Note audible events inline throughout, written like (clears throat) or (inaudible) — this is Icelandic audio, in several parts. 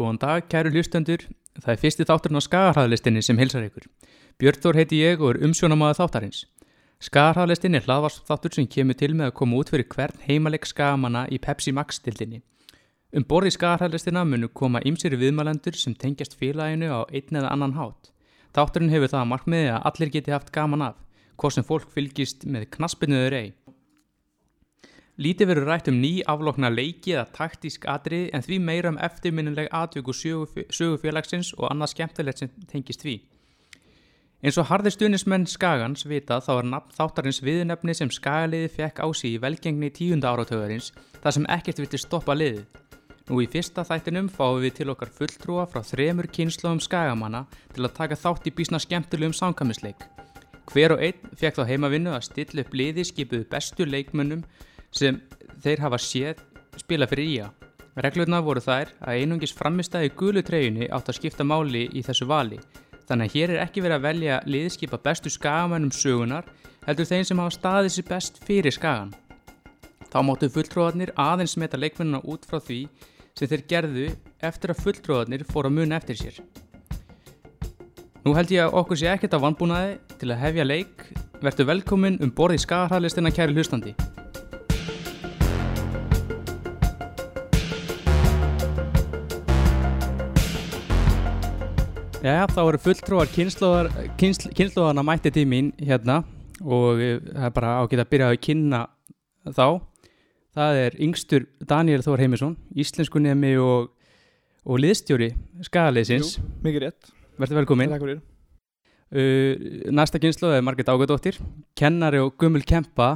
Góðan dag, kæru hlustendur. Það er fyrsti þátturinn á skagarhæðlistinni sem hilsar ykkur. Björn Þór heiti ég og er umsjónamaða þáttarins. Skagarhæðlistin er hlaðvarsþáttur sem kemur til með að koma út fyrir hvern heimaleg skagamanna í Pepsi Max-stildinni. Um borði skagarhæðlistina munu koma ymsir viðmælendur sem tengjast félaginu á einn eða annan hátt. Þátturinn hefur það að markmiði að allir geti haft gaman af, hvort sem fólk fylgist með knaspinuður ei. Lítið verður rætt um ný aflokna leiki eða taktísk atrið en því meira um eftirminnileg atvöku sögu, sögufélagsins og annað skemmtilegt sem tengist því. Eins og harðir stuðnismenn Skagans vita þá er nafn þáttarins viðnefni sem Skagaliði fekk á sig í velgengni tíunda áratöðarins þar sem ekkert vilti stoppa liðið. Nú í fyrsta þættinum fáum við til okkar fulltrúa frá þremur kynnslóðum Skagamanna til að taka þátt í bísna skemmtilegum sánkamisleik. Hver og einn fekk þá heimavinnu að stilla upp liði skipuðu bestu leikmönnum sem þeir hafa séð spila fyrir ía. Reglurna voru þær að einungis framistæði gulu treyjunni átt að skipta máli í þessu vali, þannig að hér er ekki verið að velja liðskipa bestu skagamennum sögunar, heldur þeim sem hafa staðið sér best fyrir skagan. Þá móttu fulltróðarnir aðeins meta leikmennina út frá því sem þeir gerðu eftir að fulltróðarnir fór að muna eftir sér. Nú held ég að okkur sé ekkert að vanbúnaði til að hefja leik, verður velkomin um borði skagarhæðlistina kæri hlustandi. Já, þá eru fulltrúar kynnslóðana mætti til mín hérna og það er bara ágætt að byrja að kynna þá. Það er yngstur Daniel Þór Heimisson, íslensku nemi og, og liðstjóri skagaliðsins. Jú, mikið rétt. Verður velkomin. Takk fyrir. Uh, næsta kynnslóð er Margret Ágæðdóttir, kennari og gummul kempa.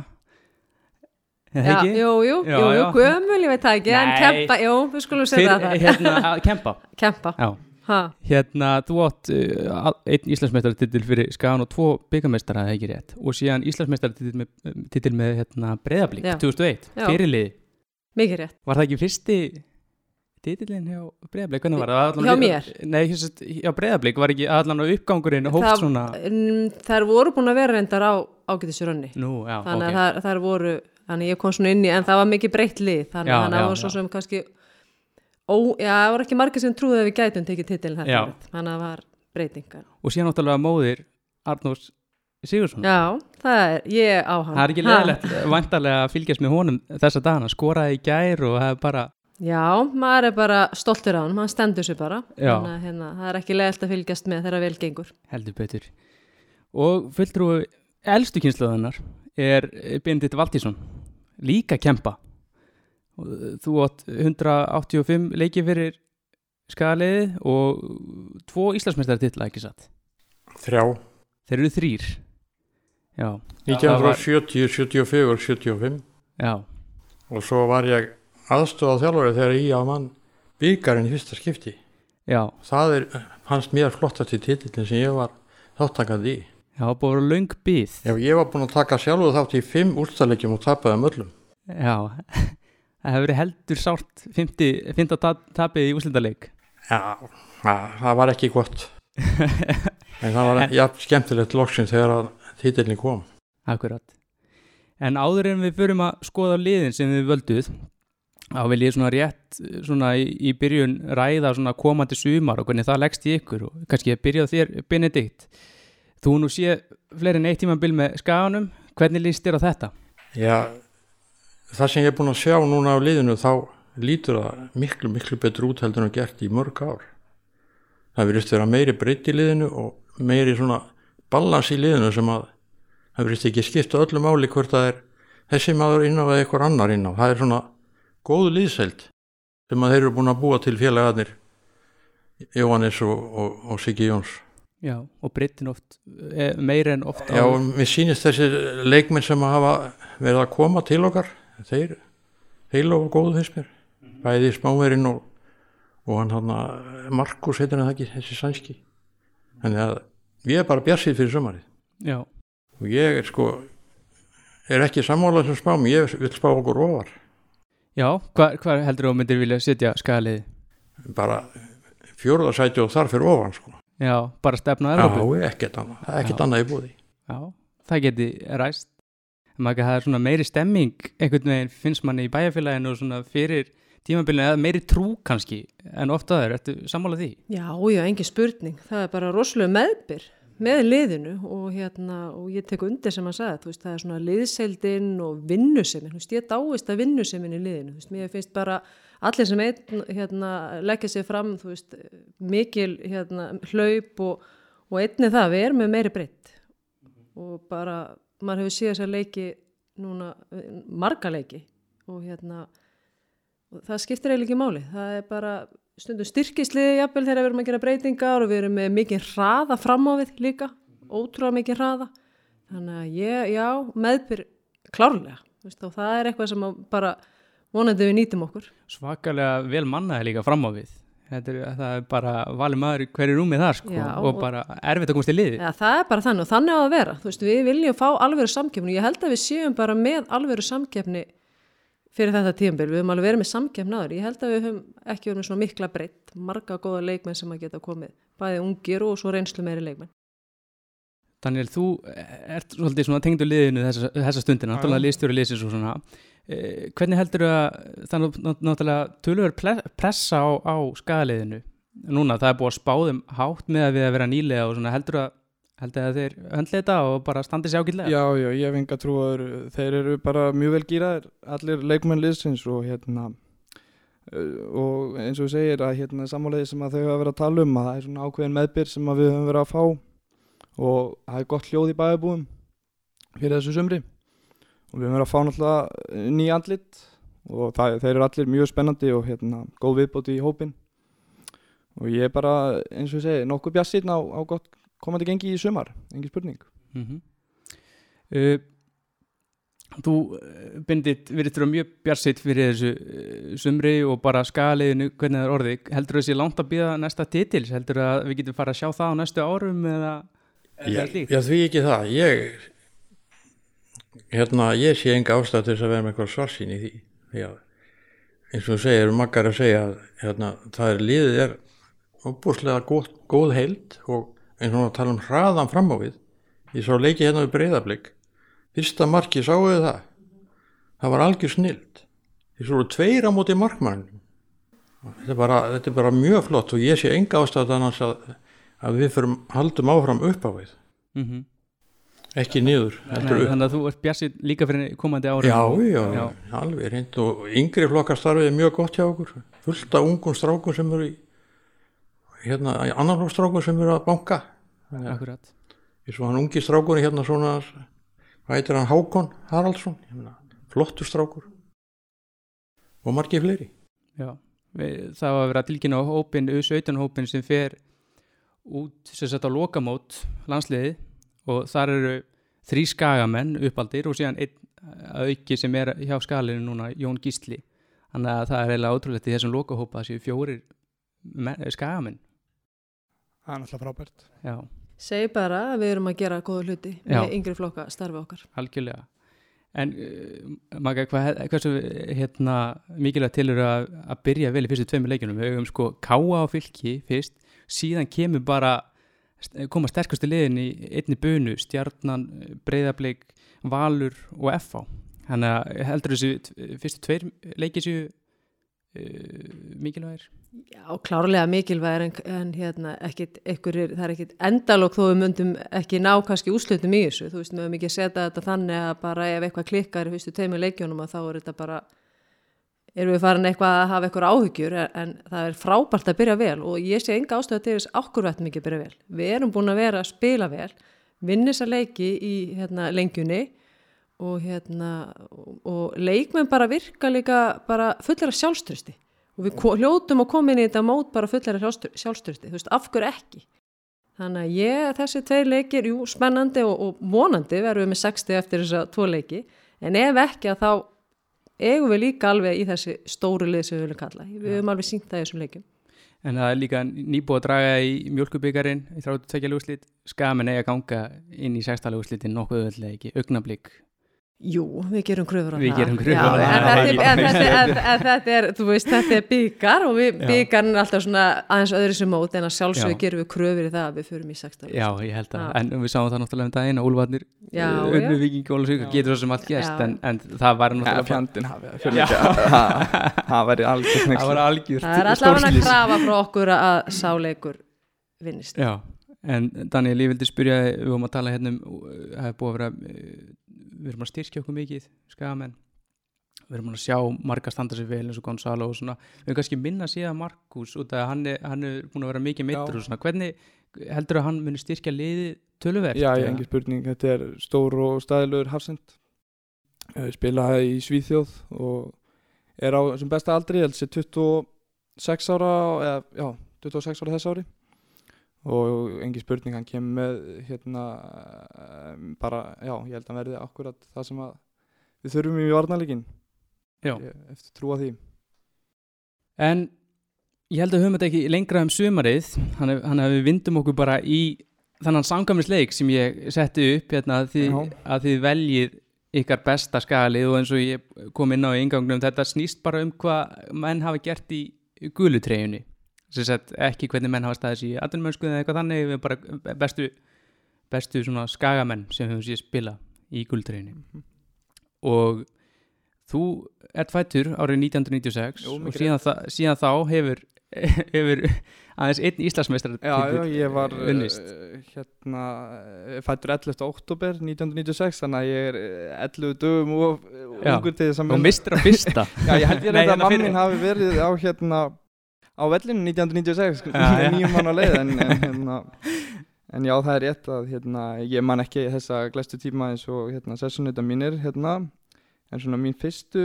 Er það Já, ekki? jú, jú, Já, jú, jú, já. gömul, ég veit það ekki, en Nei. kempa, jú, við skulum segja það. hérna, að kempa. (laughs) Kempa, Já. Ha, Hérna, þú átt uh, einn Íslandsmeistaratitil fyrir Skagan og tvo byggameistara, það er ekki rétt. Og síðan Íslandsmeistaratitil með, titil með hérna, breyðablík, Já. 2001, Já. fyrirliði. mikið rétt. Var það ekki fyrsti titilinn hjá breyðablík? Hvernig var það? Hjá mér? Nei, hjá, breyðablík var ekki allan á uppgangurinn og hóft svona... Þær voru búin að vera reyndar á ágætisrönni, þannig að þær, þær voru, þannig ég kom svona inn í, en það var mikið breytt lið, þannig að það var svo sem kannski, ó, já, það voru ekki margir sem trúið að við gætum tekið titilin þetta, Já. árið, þannig að það var breytingar. Og síðan náttúrulega móðir Arnús Sigursson. Já, það er, ég á hann. Það er ekki leðilegt vantarlega að fylgjast með honum þessa dagana, skoraði í gær og það er bara, Já, maður er bara stoltur á hann, hann stendur sér bara, þannig að hérna, það er ekki leðilt að fylgjast með þegar vel gengur. heldur betur. Og fulltrúi elstu kynnslóðunar er Benedikt Valtísson, líka kempa. Þú átt 185 leiki fyrir skaliði og tvo Íslandsmeistartitla ekki satt. Þrjá. Þeir eru þrýr. Já, 1970, 74, 75 já, og svo var ég aðstofað þjálfari þegar ég á mann byggarinn í fyrsta skipti. já, Það er, fannst mér flottast í titillin sem ég var þáttakandi í. já, búið að löng byð. Ef ég var búinn að taka sjálfuð þátt í fimm úrstalegjum og tapaði um öllum. Já, (laughs) það hefur verið heldur sárt 50, 50 tap, tapið í úslindaleik. Já, það, var ekki gott. (laughs) En það var ja, skemmtilegt loksinn þegar að titillin kom. Akkurat. En áður en við förum að skoða liðin sem við völduð, þá vil ég svona rétt svona í, í byrjun ræða svona komandi sumar og hvernig það leggst í ykkur og kannski að byrja þér, Benedikt. Þú nú sé fleiri en eitt tímabil með skaganum, hvernig líst þér á þetta? Já, það sem ég er búinn að sjá núna á liðinu þá lítur það miklu, miklu betur út heldur en gert í mörg ár. Það verðist vera meiri breytt í liðinu og meiri svona balans í liðinu sem að það verðist ekki skipta öllu máli hvort það er þessi maður inn á eða einhver annar inn á. Það er svona góðu liðsæld sem að þeir eru búin að búa til félagarnir Jóhannes og, og, og Siggi Jóns. Já, og breytin oft, e, meira en oft Já, og mér sýnist þessi leikmenn sem að hafa verið að koma til okkar þeir heila og góðu finnst mér. Bæði smáverinn og, og hann hann Markus heitir hann ekki, þessi sænski. Þannig að ég er bara bjarsið fyrir sömarið Já, og ég er sko er ekki sammálað sem spám, ég vil spá okkur ofar. Já hvað hva heldur þú að myndir vilja setja skaliði? bara fjórðarsæti og þar fyrir ofan sko. Já, bara stefna að Evrópu? Já, ekkert annað, er ekkert annað í búði Já, það geti ræst maður ekki að það er svona meiri stemming einhvern veginn finnst manni í bæjarfélaginu og svona fyrir tímabilinu eða meiri trú kannski en ofta það er, ertu sammála því? Já, já, engin spurning. Það er bara rosalega meðbyr með liðinu og hérna, og ég tek undir sem að sagða, þú veist, það er svona liðseldin og vinnusemin, þú veist, ég dáist að vinnusemin í liðinu, þú veist, mér finnst bara allir sem einn, hérna, leggja sig fram, þú veist, mikil, hérna, hlaup og, og einni það, við erum með meiri breytt og bara, maður hefur séð þess að leiki núna, marga leiki og hérna, og það skiptir eiginlega ekki máli, það er bara stundum styrkisliði jafnvel þegar við erum að gera breytingar og við erum með mikið hraða fram á við líka, ótrúlega mikið hraða. Þannig að ég, já, meðbyr klárlega, veist, og það er eitthvað sem bara vonandi við nýtum okkur. Svakalega vel mannaði líka fram á við er, það er bara valið maður hverju rúmið þar sko Já, og og- bara erfitt að komast í liði ja, það er bara þannig og þannig á að vera. Þú veist, við viljum fá alvöru samkeppni. Ég held að við séum bara með alvöru samkeppni fyrir þetta tíumbil við höfum alveg verið með samkeppni áður. Ég held að við höfum ekki verið með svona mikla breytt marga góða leikmenn sem að geta komið. Bæði ungir og svo reynslu meiri leikmenn. Daniel, þú ert svolítið svona tengdu liðinu þessa, þessa stundina, náttúrulega já. liðstjóri liðsins og svona hvernig heldur að það er nátt- náttúrulega tölur pressa á, á skagaliðinu núna, það er búið að spáðum hátt með að við að vera nýlega og svona heldur að heldur að þeir höndla þetta og bara standi sér ágætlega? Já, já, ég hef enga trú að þeir, eru bara mjög vel gýraðir, allir leikmenn liðsins og hérna uh, og eins og þú segir að hérna sammálaði sem að þau hafa verið að tala um að það er svona ákveðin meðbyr sem að við höfum verið að fá og það er gott hljóð í bæðabúðum fyrir þessu sumri og við höfum verið að fá náttúrulega ný andlit. Og það, þeir eru allir mjög spennandi og hérna góð viðbóti í hópin og ég er bara eins og ég segi nokkuð bjassinn á, á gott komandi gengi í sumar, engin spurning. Mm uh, Þú, Bindit, virðist þurfa mjög bjarsitt fyrir þessu uh, sumri og bara skaliðinu, hvernig það er orðið. Heldur þessi langt að býða næsta titils? Heldur að við getum fara að sjá það á næstu árum eða eða slíkt? já, því ekki það. Ég, hérna, ég sé enga ástæð til þess að vera með eitthvað svarsýn í því. Já, eins og segir, maggar að segja að hérna, það er liðið er óbúslega góð, góð heild og eins og að tala um hraðan fram á við. Ég sá leiki hérna við breyðablík. Fyrsta marki sáu þið það. Það var algjör snild. Því svo eru tveir á móti markmann. Þetta er, bara, þetta er bara mjög flott og ég sé enga ástæð annars að, að við fyrum haldum áfram upp á við Mm ekki niður. Þannig að þú ert bjarsitt líka fyrir komandi árum. Já, já, já. alveg reynd og yngri flokkastarfið er mjög gott hjá okkur. Fullt af ungum strákum sem eru í hérna, annan flokkstrákum sem eru að banka. Akkurat. eins og hann ungi strákur hérna svona hvað heitir hann Hákon Haraldsson? Meina, flottur strákur. Og margir fleiri. Já, það var að vera tilkynna á hópin, U17 hópin sem fer út sem sagt á lokamót landsliði og þar eru þrý skagamenn uppaldir og síðan einn að auki sem er hjá skalinu núna Jón Gísli. Þannig að það er eiginlega ótrúlegt í þessum lokahópa að séu fjórir me- skagamenn. Það er náttúrulega frábært. Já, segi bara að við erum að gera góða hluti Já. með yngri flokka starfi okkar. Algjörlega. En uh, Magga, hvað, hversu hérna, mikilvægt til eru að, að byrja vel í fyrstu tveimur leikjunum? Við höfum sko káa á fylki fyrst, síðan kemur bara koma sterkustu liðin í einni bunu, stjarnan, breyðablik, valur og FH. Þannig að heldur þessu fyrstu tveir leikið séu uh, mikilvægir? Já, klárlega mikilvægir en, en hérna, ekkit, einhverjir, það er ekkit endalók þó við myndum ekki ná kannski úslutum í þessu, þú veist, við höfum ekki að setja þetta þannig að bara ef eitthvað klikkar í fyrstu tveimur leikjónum að þá er þetta bara erum við farin eitthvað að hafa eitthvað áhyggjur en, það er frábært að byrja vel og ég sé enga ástöða til þess okkur vært mikið að byrja vel. Við erum búin að vera að spila vel, vinna þessa leiki í hérna, lengjunni og, hérna, og, leikmenn bara virka líka bara fullir af sjálfströsti og við hljótum að koma inn í þetta mót bara fullir af sjálfströsti, þú veist, af hverju ekki? Þannig að ég, þessi tveir leikir, jú, spennandi og, og vonandi verðum við með 60 eftir þessa tvo leiki, en ef ekki að þá eigum við líka alveg í þessi stóru lið sem við viljum kalla. Við höfum alveg sínt það í þessum leikum. En það er líka nýbúið að draga í mjölkubikarin í 32 úrslit, skamin eiga ganga inn í 6. úrslitin nokkuð öll ekki, augnablík Jú, við gerum kröfur á Við það. gerum kröfur Já, á það. Þetta það er- er en þetta er- en- (laughs) en þetta er, þú veist, þetta er byggar og við, Já. byggarn er alltaf svona aðeins öðru sem mót en að sjálfsögðu Já. gerum við kröfur í það að við förum í 16. Já, ég held að, Já. en við sáum það náttúrulega um daginn að Úlfarnir Já, unnu vikingi og Ólasvík, getur svo sem allt Já. en, en það var Ja, náttúrulega bara- fjandinn hafi það fyrir ekki það það var algjört Það er allavega að stórslys. krafa frá okkur að sáleikur vinnist. Já, en Daniel, ég vildi spyrja við vorum að tala hérna um, uh, það er búið að vera uh, við erum að styrkja okkur mikið skagamenn, við erum að sjá marga standa sér vel eins og Gonzalo og svona, við erum kannski minna síðan Markus út af að hann er, hann er búin að vera mikið meittur og svona, hvernig heldur að hann muni styrkja liðið töluvert? Já, ég engi spurning, þetta er stór og staðilegur hafsend spilaði í Svíþjóð og er á sem besta aldri, ég held sér 26 ára eða, já, 26 ára þess ári og engi spurning, hann kemur með hérna um, bara, já, ég held að verði akkurat það sem að við þurfum í varnarleikin Já. eftir trúa því. En ég held að höfum þetta ekki lengra um sumarið. Hann, hef, hefur vindum okkur bara í þannan samkvæmisleik sem ég setti upp hérna, að, þið, að þið veljið ykkar besta skalið og eins og ég kom inn á í ingangnum þetta snýst bara um hvað menn hafa gert í gulutreyjunni sagt ekki hvernig menn hafa staðis í aðunmönsku eða eitthvað þannig við bara bestu, bestu skagamenn sem höfum séð spila í gulutreyjunni og þú ert fættur árið 1996 Jú, og síðan, þa síðan þá hefur, (laughs) hefur aðeins einn já, ég var unnist. uh, hérna fættur 11. oktober 1996 þannig að ég er uh, 11 dögum og ungur til þess að og mistur að fyrsta. (laughs) Já, ég held ég að hérna mammin hafi verið á hérna á vellinu 1996 Já, (laughs) já. nýjum mann á leið en, en, (laughs) hérna, en já, það er rétt að hérna, ég man ekki þessa glæstu tíma eins og hérna, sessunita mínir hérna, en svona mín fyrstu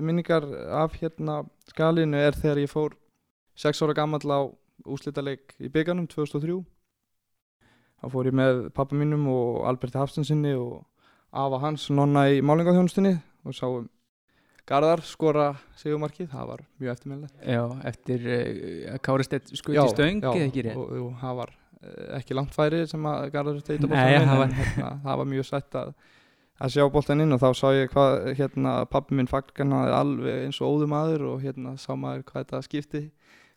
minningar af hérna skalinu er þegar ég fór 6 ára gammal á úslitaleik í bygganum 2003 þá fór ég með pappa mínum og Alberti Hafstensinni og afa hans nonna í málingaþjónustinni og sáum Garðar skora sigumarkið, það var mjög eftirminnilegt. Já, eftir uh, Kári Stett skutt í stöng eða ekki rétt? og, og það var eh, ekki langt færi sem að Garðar steita Nei, boltanum það inn, var- en hérna, það var mjög sætt að, að sjá boltan inn og þá sá ég hvað hérna, pappi minn faggan hafði alveg eins og óðum aður og hérna sá maður hvað þetta skipti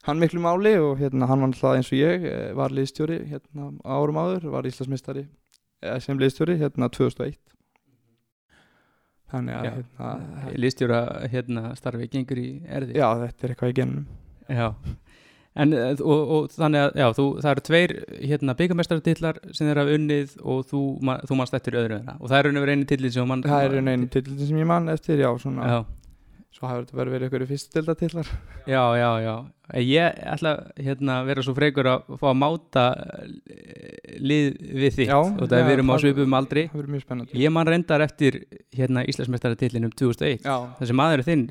hann miklu máli og hérna hann var alltaf eins og ég eh, var liðstjóri hérna árum áður, var Íslandsmeistari eh, sem liðstjóri hérna 2001 þannig að hérna, Listjóra hérna starfi gengur í erði. Já þetta er eitthvað í genum Já. En, eh, og, og þannig að já, þú, það eru tveir hérna, byggamestartillar sem þeir hafa unnið og þú, ma, þú mannst eftir öðru þeirra. Og það er og verið einu tillit sem mann sem ég man eftir já svona Já, Svo hafur þetta verið verið ykkur fyrstdelda tillar já, já, já. Ég ætla hérna að vera svo freikur að fá að máta eh, lið við þitt. Já, og það já, við erum á svipum aldri. Það verið mjög spennandi. Ég man reyndar eftir hérna Íslandsmeistaratillinum 2001 Já, þessi maður er þinn,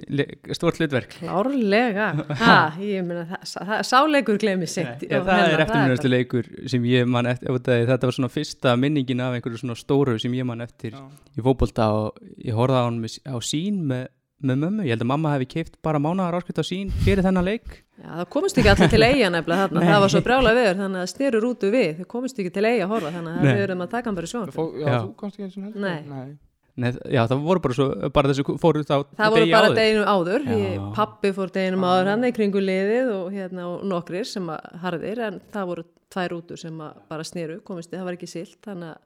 stórt hlutverk. Klárlega, (laughs) ha, ég meina það, það, sáleikur glemir sitt það er eftirminnastu leikur sem ég man eftir þetta var svona fyrsta minningin af einhverju svona stóru sem ég man eftir já, í fótbolta og ég horfði á hann með, á sín með, með mömmu, ég held að mamma hefði keift bara mánaðar áskrift á sín fyrir þennan leik Já, það komist ekki allir til eiga nefnilega þarna, Nei. það var svo brjála viður þannig að styrir út við, þau komist ekki til eiga að horfa þannig að Nei. við erum að taka hann bara í. Fó, já, Já. þú komst ekki eins og heldur Nei. Já, það voru bara svo, bara þessu fóru þá Það voru bara deginum áður, ég, pappi fór deginum áður hann í kringu liðið og, hérna, og nokkrir sem að harðir en það voru tvær útur sem að bara sneru, komist, það var ekki silt þannig að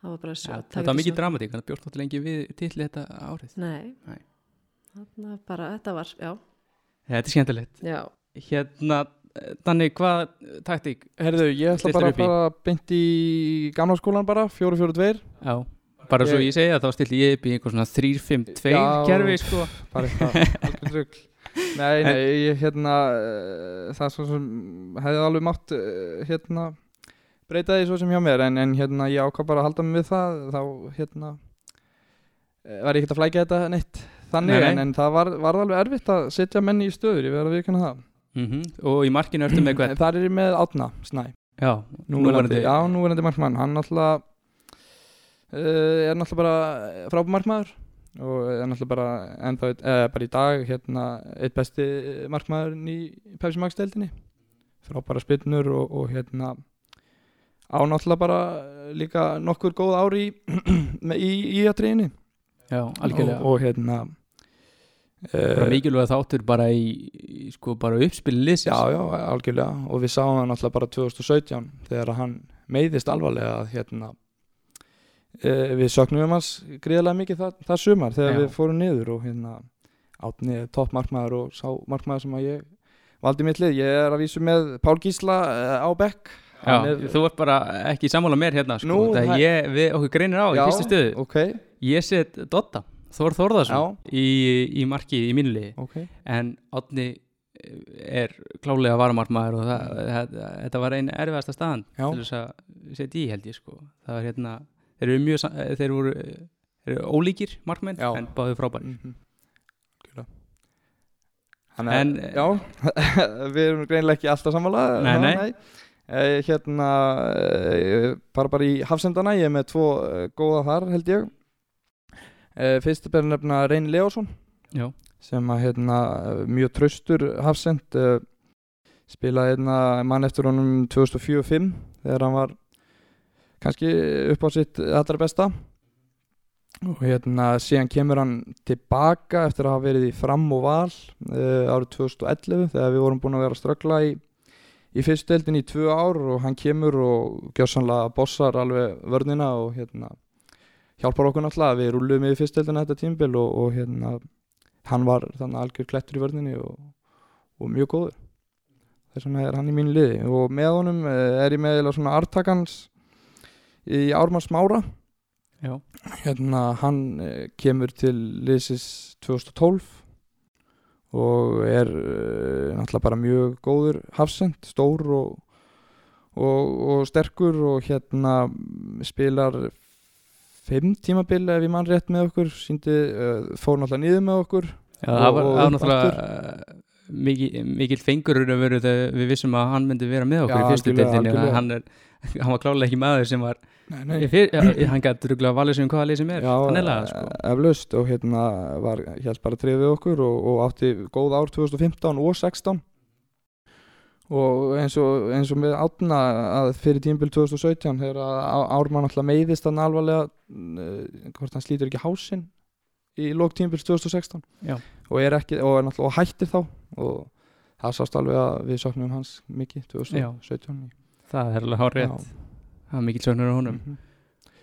það var bara svo. þetta var mikið dramatík, þannig að bjóst náttúrulega lengi við tilli þetta árið Nei, Nei. Þannig að bara þetta var, já, Þetta er skemmtilegt. Já. Hérna, þannig hvað taktík, Herðu, ég ætla bara að upp í. fara beint í gamla skólan bara, 4-4-2 já bara svo Ég- ég segja þá stilli ég upp í einhver svona 3-5-2 Já. kerfi sko. (laughs) Bara eitthvað Nei, nei, ég hérna uh, það er svo sem hefði alveg mátt uh, hérna breyta því svo sem hjá mér en, en hérna ég ákvað bara að halda mig við það þá hérna uh, var ég ekkert að flækja þetta neitt þannig Nei, nei. En, en það var, var alveg erfitt að setja menni í stöður, ég verð að viðkynna það. Mm og í markinu ertu með hvern þar er með Átna Snæ. Já, núverandi, já, núverandi markmann hann náttúrulega uh, er náttúrulega bara frábmarkmaður og er náttúrulega bara ennþá, eða bara í dag hérna eitt besti markmaðurinn í Pepsi Max deildinni. Frábæra spinnur og, og hérna á náttúrulega bara líka nokkur góð ári (clears throat) í, í, í algjörlega. Og, og hérna bara uh, mikilvæg þáttur bara í, í sko bara uppspilin liðsins. Já, já, algjörlega. Og við sáum það náttúrulega bara 2017 þegar hann meiðist alvarlega að hérna. Uh, við söknum hans gríðarlega mikið það, það sumar þegar Já. við fórum niður og hérna átni topp markmaður og sá markmaður sem að ég valdi mitt lið, ég er að vísu með Pál Gísla uh, á Beck Já, Hann er- þú ert bara ekki sammála mér hérna sko. Nú, ég, við okkur greinir á í Já, fyrstu stöðu. ok, ég set Dotta, Þór Þórðarsson í, í marki í mínu liði. Ok. En Átni er klálega varamartmaður og það, það, þetta var einn erfiðasta staðan Já. til þess að setja í held ég sko. Það var hérna, þeir eru mjög sam- þeir voru, þeir eru ólíkir markmenn Já. en báðu frábæri mm -hmm. Þannig að, En, já, (laughs) við erum greinilega ekki alltaf sammála. Nei, það, nei. Eh, Hérna, eh, bara bara í hafsendana, ég er með tvo eh, góða þar held ég Eh, Fyrst er nefna Reyni Leósson Já, sem að hérna mjög traustur hafsend eh, spilaði hérna mann eftir honum 2004-05 þegar hann var kannski upp á sitt allra besta. Og hérna síðan kemur hann tilbaka eftir að hafa verið í fram og val uh, árið 2011 þegar við vorum búin að vera að ströggla í, í fyrstdeldin í tvö ár og hann kemur og gjörsanlega bossar alveg vörnina og hérna hjálpar okkur náttúrulega við rúluðum í fyrstdeldina þetta tímbil og, og hérna hann var þannig algjör klettur í vörninni og, og mjög góður. Þess vegna er hann í mínu liði og með honum eh, er ég með svona artakans í Ármanns Mára. Já, hérna hann eh, kemur til liðsis 2012 og er uh, náttúrulega bara mjög góður hafsend, stór og, og, og sterkur og hérna spilar fimm tímabil ef ég mann rétt með okkur. Síndi, uh, fór náttúrulega niður með okkur já var, Og- það var upp náttúrulega uh, mikil, mikil fengur að veru þegar við vissum að hann myndi vera með okkur Já, í fyrstu algjörlega. hann, hann var klálega ekki maður sem var nei, Ég fyr, hann gæti rúglega valið sem hvaða lið sem er. Já, að sko. eflaust og hérna var hér bara trefið okkur og, og átti góð ár 2015 og 16 og eins og, eins og með átna að fyrir tímbil 2017 þegar Ármann alltaf meiðist hann alvarlega uh, hvort hann slítur ekki hásinn í lók tímbils 2016 Já. og er ekki og, er og hættir þá. Og það sást alveg að við söknum hans mikið 2017 það er alveg hár rétt Já. það er mikil sögnur á honum. Mhm.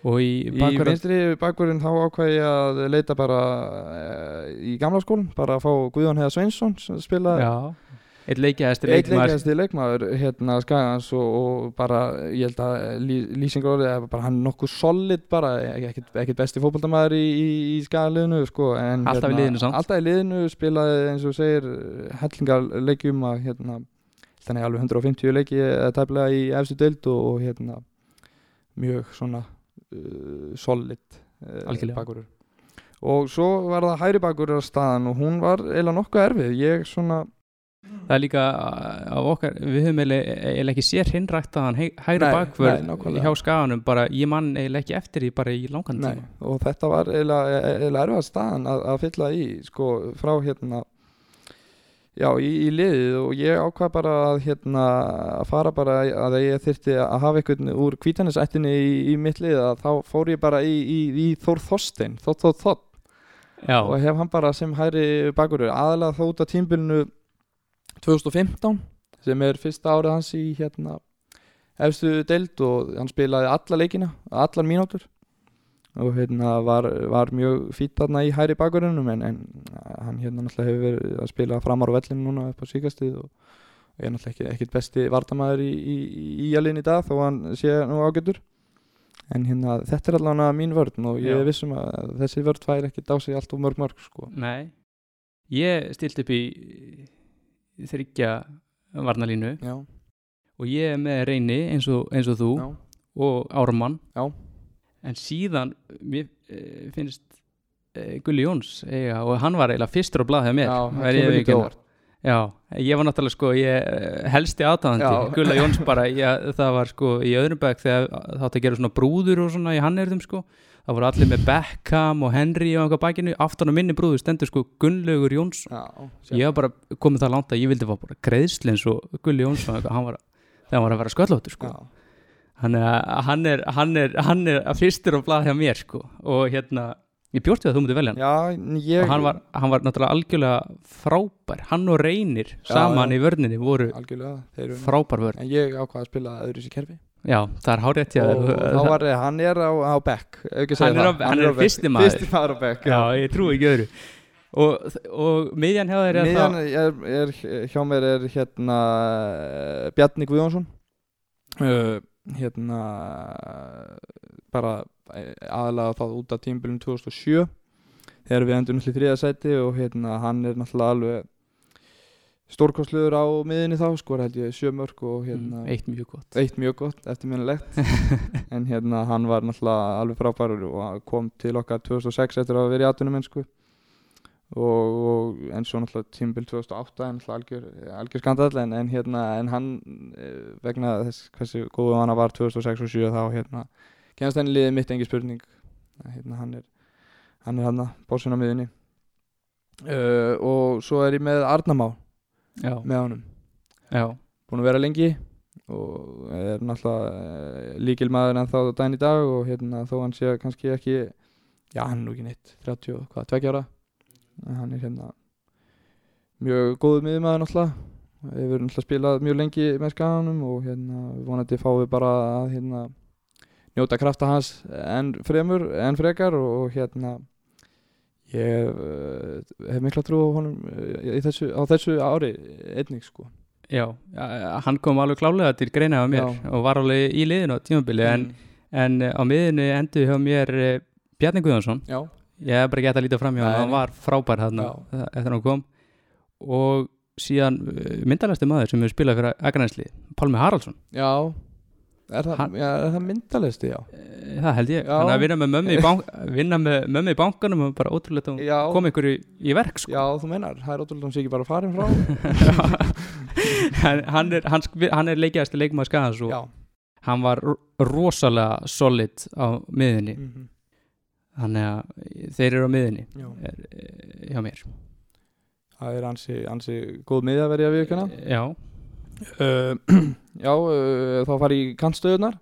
og í Í bakverð vinstri bakverðin þá ákvæði ég að leita bara uh, í gamla skólinn, bara að fá Guðjón Heiða Sveinsson sem spila eitt leikjæðasti eitt leikmaður leikjast leikmaður hérna skagans og, og bara ég held að lí, lýsingur orðið er bara hann nokkuð solid bara, ekkert, ekkert besti fótboltamaður í, í, í skagaliðinu sko, en Alltaf í liðinu samt. alltaf í liðinu spilaði eins og segir hellingar leikjum að hérna þannig alveg 150 leiki eða tæplega í efstu deild og, og hérna mjög svona uh, solid uh, Algjörlega. bakurur og svo var það hæri bakurur á staðan og hún var eiginlega nokkuð erfið ég svona það er líka uh, á okkar við höfum eiginlega ekki sér hinræktaðan hægri Nei, bakvörð nei, nákvæmlega. hjá skaganum bara ég mann eiginlega ekki eftir því bara í langan tíma. og þetta var eiginlega, eiginlega erfað staðan að, að fylla í sko frá hérna já í, í liðið og ég ákvað bara að hérna að fara bara að ég þyrfti að hafa einhvern úr kvítanisættinni í, í mitt lið að þá fór ég bara í, í, í Þór Þorstein Þótt Þótt Þótt já, og hef hann bara sem hæri bakurur aðalega þó út af tímbilinu 2015 sem er fyrsta árið hans í hérna efstu deild og hann spilaði alla leikina, allar mínútur. Og hérna var, var mjög fýtt þarna í hæri bakurinnum en, en hann hérna náttúrulega hefur verið að spila framar á vellinu núna upp á síkastið og, er náttúrulega ekki, ekkit besti vardamæður í, í, í alinn í dag þó hann sé nú ágætur. En hérna þetta er allavega mín vörn og ég Já. vissum að þessi vörn fær ekkit á sig allt og mörg mörg sko. Nei. Ég stilt upp í þryggja varnalínu já, og ég er með reyni eins og, eins og þú já, og Ármann. Já. en síðan mér uh, finnst uh, Gulli Jóns eiga, og hann var eiginlega fyrstur á hjá mér ég ég var náttúrulega sko ég eh, helsti aðtáðandi, Já. Gulla Jóns (laughs) bara ég, það var sko í öðrum bæk þegar þátt að gera svona brúður og svona í hannirðum sko það voru allir með Beckham og Henry og einhvað bækinu, aftan á minni brúður stendur sko Gunnlaugur Jóns, já, ég var bara komið það langt að ég vildi fá bara greiðsli eins og Gulli Jóns og eitthvað, hann var, þegar hann var að vera sköllóttur sko, hann er, hann er hann er, hann er að fyrstur á blað hjá mér sko. Og hérna ég bjóst við að þú mútið velja hann. Já, ég og hann var, hann var náttúrulega algjörlega frábær. Hann og reynir saman já. í vörninni voru Algjörlega, þeir eru frábær vörn. En ég ákvað að spila öðru sér kerfi já, það er hárétt hjá Og þá var, hann er á, á segja Hann er það. á- hann er back. fyrsti maður. Fyrsti maður á back, já, ég trúi ekki öðru og, og miðjan hjá þér er Miðjan er, er, hjá mér er hérna eh, Bjarni Guðjónsson uh, hérna bara eh, aðalega þá út af tímbilum 2007 þegar við endur náttúrulega í þriða sæti og hérna hann er náttúrulega alveg stórkostluður á miðinni þá skor held ég sjö mörg og hérna Mm, eitt mjög gott. Eitt mjög gott eftirminnilegt (laughs) en hérna hann var náttúrulega alveg frábærur og kom til okkar 2006 eftir að verið í atvinnum mennsku og, og en svo náttúrulega tímbil 2008 en algjör, algjör skandall. En, en hérna en hann eh, vegna þess hversu góðu hann var 2006 og 2007 þá hérna kemast henni liðið mitt engi spurning. Hérna hann er hann er hann að bósin á miðunni uh, og svo er ég með Arnamá já, með honum. Já, búin að vera lengi og er náttúrulega líkil maður en þá daginn í dag og hérna þó hann sé kannski ekki já hann er nú ekki neitt 30 og hvað, 20 ára. En hann er hérna mjög góður miðumæður náttúrulega. Við erum náttúrulega spilað mjög lengi með skaganum og hérna vonandi fáum við bara að hérna njóta krafta hans en fremur, en frekar og hérna ég uh, hef mikla trú á honum í þessu, á þessu ári einnig sko. Já, hann kom alveg klálega til greina á mér Já. og var alveg í liðinu á tímabili en, en eh, á miðinu endur hjá mér eh, Bjarni Guðjónsson. Já, ég hef bara gett að líta fram hjá hann, hann var frábær þarna Já. eftir hann kom. Og síðan myndalæsti maður sem hefur spilað fyrir Akranæsli, Pálmi Haraldsson. Já, er það, Hann- já, er það myndalisti, já? Eh, það held ég, Já. hann að vinna með mömmu í, bank, mömmu í bankanum og bara ótrúlega að Já, kom ykkur í, í verk sko. já þú meinar, það er ótrúlega hann sé ekki bara farin frá. (laughs) Hann, hann er, hann, hann er leikjast leikmaður skæðans og Já, hann var ro- rosalega solid á miðinni mhm, þannig að þeir eru á miðinni er, eh, hjá mér. Það er ansi, ansi góð miðja verið að viðkjöna já, uh, (clears throat) Já, uh, þá fari í kantstöðunar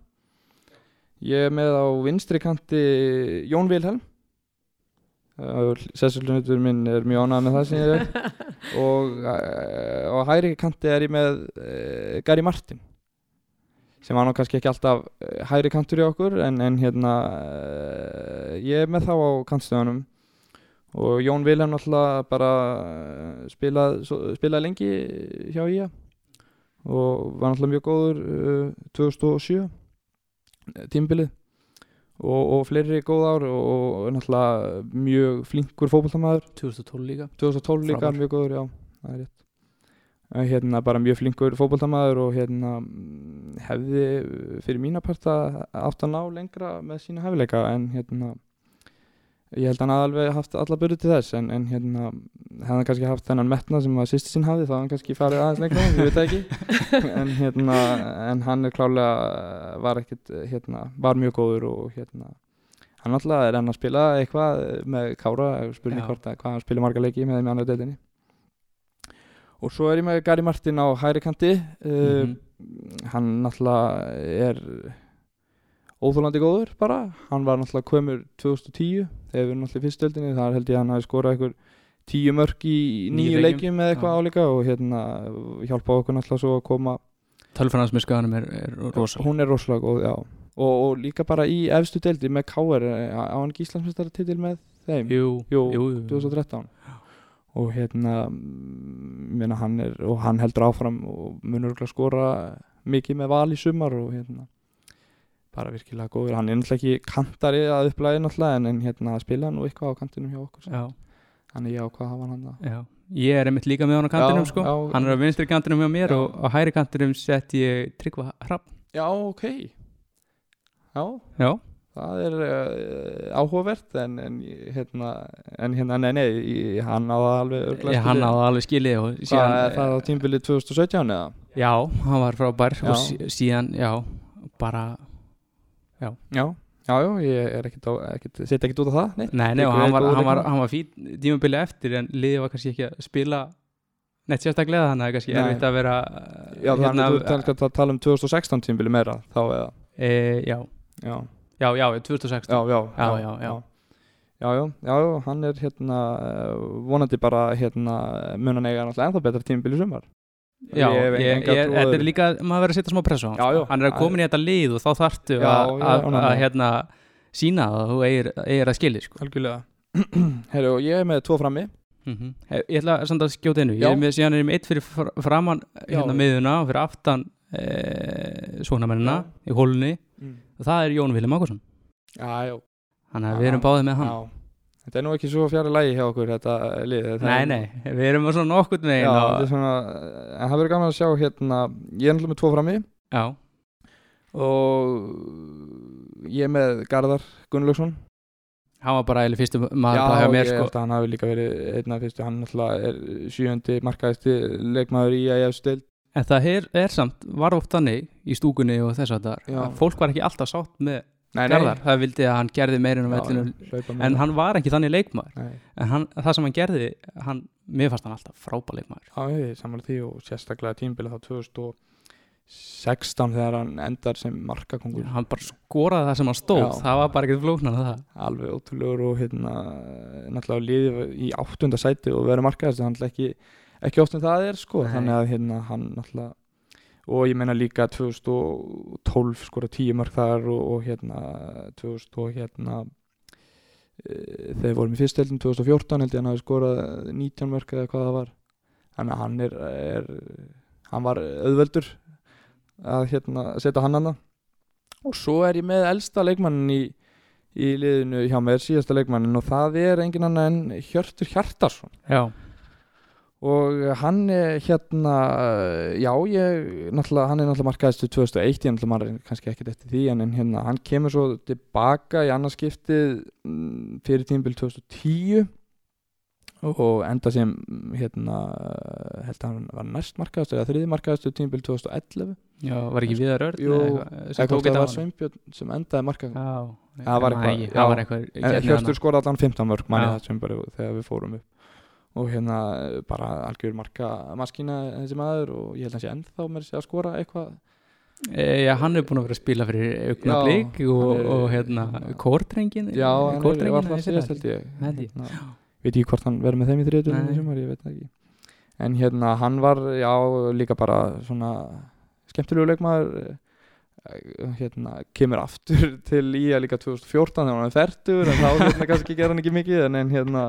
Ég er með á vinstri kanti Jón Vilhelm. Sessulunutur minn er mjög ánægð með það sem ég er. (laughs) Og uh, á hægri kanti er ég með uh, Gary Martin sem var nú kannski ekki alltaf uh, hægri kantur í okkur en, en hérna ég er með þá á kantstöðunum. Og Jón Vilhelm náttúrulega bara spilað, spilaði lengi hjá IA og var náttúrulega mjög góður uh, 2007 eh, tímbilið og, og fleiri góð ár og, og náttúrulega mjög flinkur fótboltamaður. 2012 líka. 2012 líka Frábær. mjög góður, já, það er rétt. Hérna bara mjög flinkur fótboltamaður og hérna mm, hefði fyrir mína parta átt að ná lengra með sína hefileika en hérna ég held að hann hafi alveg haft alla byrju til þess en, en hérna hefði hann kannski haft þennan metna sem að sýsti sín hafði þá hefði hann kannski farið aðeins lengra ég veit ekki. (laughs) En hérna en hann er klálega var ekkit hérna var mjög góður og hérna hann alltaf er enn að spila eitthvað með Kára spurning hvort að hvað hann spila marga leiki með þeim í annar deildinni. Og svo er ég með Gary Martin á hæri kanti uh, Mhm. hann náttúrulega er óþólandi góður bara. Hann var náttúrulega komur 2010 þegar við erum náttúrulega fyrstöldinni þar held ég að hann hafi skorað einhver tíu mörk í nýju leikjum. eða eitthvað álíka og hérna hjálpa okkur náttúrulega svo að koma skaganum er, er rosa hún er rosalega góð, já. Og, og líka bara í efstu deildi með K.R. á hann ekki Íslandsmeistara titil með þeim? Jú, Jú, jú, jú. 2013 og hérna meina, hann er, og hann heldur áfram og munur skora mikið með val í sumar og hérna bara virkilega góður, hann er náttúrulega ekki kantari að upplæði náttúrulega en, en hérna spila nú eitthvað á kantinum hjá okkur þannig já, hvað hafa hann að já. Ég er einmitt líka með hann á kantinum Já, sko. já. hann er á vinstri kantinum hjá mér og á hæri kantinum sett ég Tryggva Hrapp já, ok. Já, já, það er uh, áhugavert en, en hérna, en hérna, nei, nei í- hann á það alveg ég, hann á skilið. það alveg skilið og síðan, er það á tímbilið 2017 eða? já, hann var frábær og sí- síðan, já, bara Já, já, já, ég er ekkert, ekkert setja ekkert út á það, nei. Nei, nei, og hann er var, hann var, hann var fín tímabili eftir en liðið var kannski ekki að spila neitt sérstaklega þannig að kannski Nei. erfitt að vera Já, þannig að þú kannski að tala um 2016 tímbili meira þá eða? E, já, Já, já, já, 2016 já, já, Já, já, já. Já, já, já, já, hann er hérna eh, vonandi bara hérna munan eiga náttúrulega ennþá betra tímabil í sumar Já, þetta er líka, maður verður að setja smá press á hann já. Hann er að koma í þetta lið og þá þarftu Já, að, að, að hérna sína og þú eigir, eigir að skilja sko. Algjörlega. (clears throat) Herru, og ég er með tvo frammi. Mm Ég ætla samt að skjóta einu Ég er með síðan er með eitt fyrir fr- framan hérna Já. miðuna og fyrir aftan e, svonamennina í hólunni. Mm. og það er Jón Vilhelm Ákursson Já, já. Þannig að við erum báðið með hann. Já, þetta er nú ekki svo fjara lægi hjá okkur þetta lið Nei, nei, við erum svona nokkurt með er og, en það verður gaman að sjá hérna, ég er náttúrulega með tvo frammi. Já, og ég er með Garðar Gunnlaugsson. Hann var bara eiginlega fyrstu maður Já, ég sko. held að hann hafi líka verið einn af fyrstu, hann náttúrulega er sjöundi markaðisti leikmaður í að ég stild En það er, er samt, var oft þannig í stúkunni og þess að það fólk var ekki alltaf sátt með Nei, Garðar, það vildi að hann gerði meira en Já, vellinu en hann var ekki þannig leikmaður. Nei, en hann, það sem hann gerði, hann, mér fannst hann alltaf frábæð leikmaður. Já, ég samanlega því og sérstaklega tímbilið þá 2016 þegar hann endar sem markakongur hann bara skoraði það sem hann stóð. Já. það var bara ekkert flóknar en það. Alveg ótrúlegur og hérna náttúrulega liðið í áttunda sæti og verið markaðist hann náttúrulega ekki, ekki oft en það er sko. Nei. þannig að hérna hann náttúrulega og ég meina líka 2012 skora 10 mörg þar og, og hérna 2000 og hérna e, þegar vorum í fyrstöldin 2014 held ég hann hafi skorað 19 mörg eða hvað það var. Þannig að hann er, er hann var auðveldur að hérna setja hann hana og svo er ég með elsta leikmannin í í liðinu hjá mér, síðasta leikmannin og það er engin annar en Hjörtur Hjartarsson já, og hann er hérna já, ég, náttúrulega hann er náttúrulega markaðistu 2001, ég náttúrulega maður kannski ekkert eftir því, en hérna, hann kemur svo tilbaka í annarskiptið mm, fyrir tímbil 2010 og enda sem hérna, held að hann var næst markaðistu eða þriði markaðistu tímbil 2011 já, var ekki viðar örn Jú, það var Sveinbjörn sem endaði markað. Já, Það var eitthvað, hérna Hjörtur skoraði allan 15 mörg manni það bara þegar við fórum upp og hérna bara algjör marka maskína þessi maður og ég held að hann sé ennþá með sér að skora eitthvað. E, já, hann er búin að vera að spila fyrir augnablík og, og hérna kórtrengin Já, hann er, var það síðast held ég. Ég, Hérna, veit ekki hvort hann verður með þeim í þriðutunum ég en hérna hann var, já, líka bara svona skemmtilegu leikmaður hérna, kemur aftur (laughs) til ía líka 2014 þegar hann er færtur en þá hérna (laughs) kannski gera hann ekki mikið en, en hérna,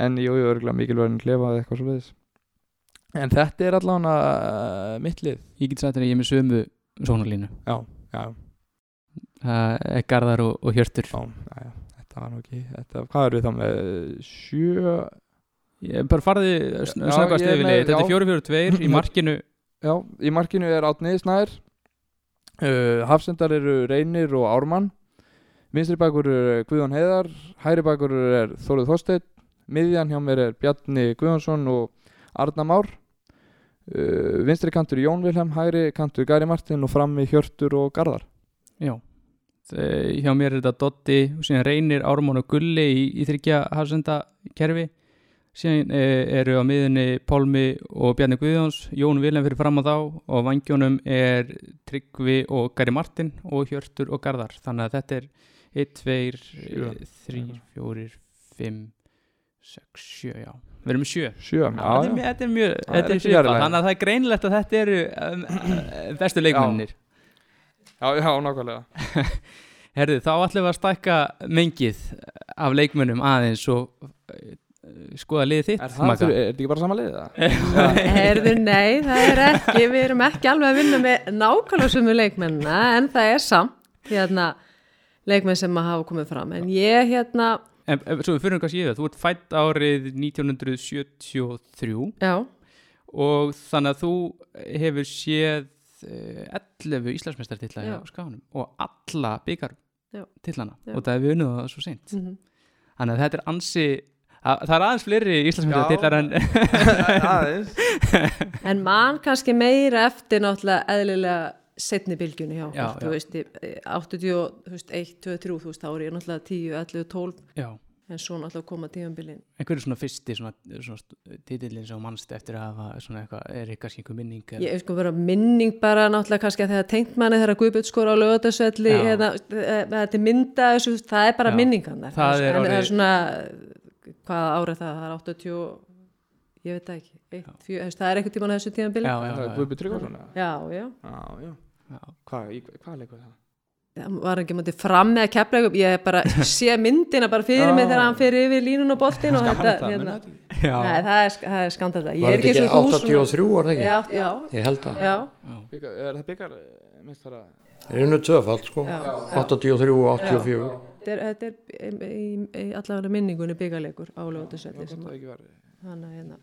en jú, jú, örgulega mikilvægin klefa eða eitthvað svo leiðis en þetta er allavega uh, mitt lið. Ég get sagt þér að ég er með sömu sónarlínu. Já, já, er Garðar og, og Hjörtur. Já, já, já. Þetta var nú ekki, þetta, hvað eru við þá með? Sjö, ég bara farði Já, snöggast ég er yfir með- lið þetta er 4-4-2 í (laughs) markinu. Já, í markinu er Átni Snær uh, Hafsendar eru Reynir og Ármann. Vinstri bakur er Guðjón Heiðar Hæri bakur er Þóruð Þorsteinn Miðjan hjá mér er Bjarni Guðjónsson og Arna Már. Uh, Vinstri kantur Jón Vilhelm Hæri kantur Gary Martin og frammi Hjörtur og Garðar. Já. Þe- hjá mér er þetta Dotti reynir Ármón og Gulli í, í þryggja hafsenda kerfi síðan e, eru á miðunni Pálmi og Bjarni Guðjóns Jón Vilhelm fyrir fram á þá og vangjónum er Tryggvi og Gary Martin og Hjörtur og Garðar. Þannig að þetta er 1, 2, Sjö. 3, 4, 5 6, 7, já. Við erum með 7 Sjö, já, þetta er mjög, þannig að það er greinlegt að þetta eru um, bestu leikmennir já, já, nákvæmlega. (laughs) Herðu, þá ætlum við að stækka mengið af leikmönnum aðeins og uh, skoða liðið þitt Er það, er þetta ekki bara sama lið? eða? (laughs) Herðu, nei, það er ekki, við erum ekki alveg að vinna með nákvæmlega sumu leikmennina en það er samt hérna leikmenn sem að hafa komið fram en ég hérna, En, en svo við fyrir kannski yfir, þú ert fætt árið 1973 já, og þannig að þú hefur séð uh, 11 Íslandsmeistartitla Já. á skáðunum og alla byggar Já. og það við unnið það svo seint mm þannig að þetta er ansi að, það er aðeins fleiri Íslandsmeistartitlar en (laughs) Aðeins. En mann kannski meira eftir náttúrulega eðlilega setni bylgjunni hjá Já, okkur, þú já. veist, í- 81, 2, 3, þú veist, þá er ég náttúrulega 10, 11, 12 já, en svo náttúrulega koma tímanbílin En hver er svona fyrsti svona, svona titillin sem mannst eftir að hafa svona eitthvað, er eitthvað kannski einhver minning eða- ég hef sko vera minning bara náttúrulega kannski að þegar tengt manni þegar Guðbjörn skor á lögatarsvelli Já. hérna, þetta er mynda þessu, það er bara minningan Það er en það orðið- er svona hvaða árið það, það er 80 og- ég veit ekki, eitt, fjö, veist, það er einhvern tímann á þessu tímanbíli Já, Það já, er Tryggvason eða? já, já. Já, já. Hvað, hvað leikur það? það var ekki mútið fram með að kepla ég bara (laughs) sé myndina bara fyrir Já. mig þegar hann fyrir yfir línun og boltin og þetta, hérna. Nei, það er, er ég Var þetta ekki ekki svo hús 83 var það ekki? já, já, Ég held að. já, Byggar, er það byggar? Það er unnu tvöfald sko. Já. 83 og 84. þetta er, þetta er í, í, allavega minningunni byggarleikur á lögatarsvelli sem Það að hérna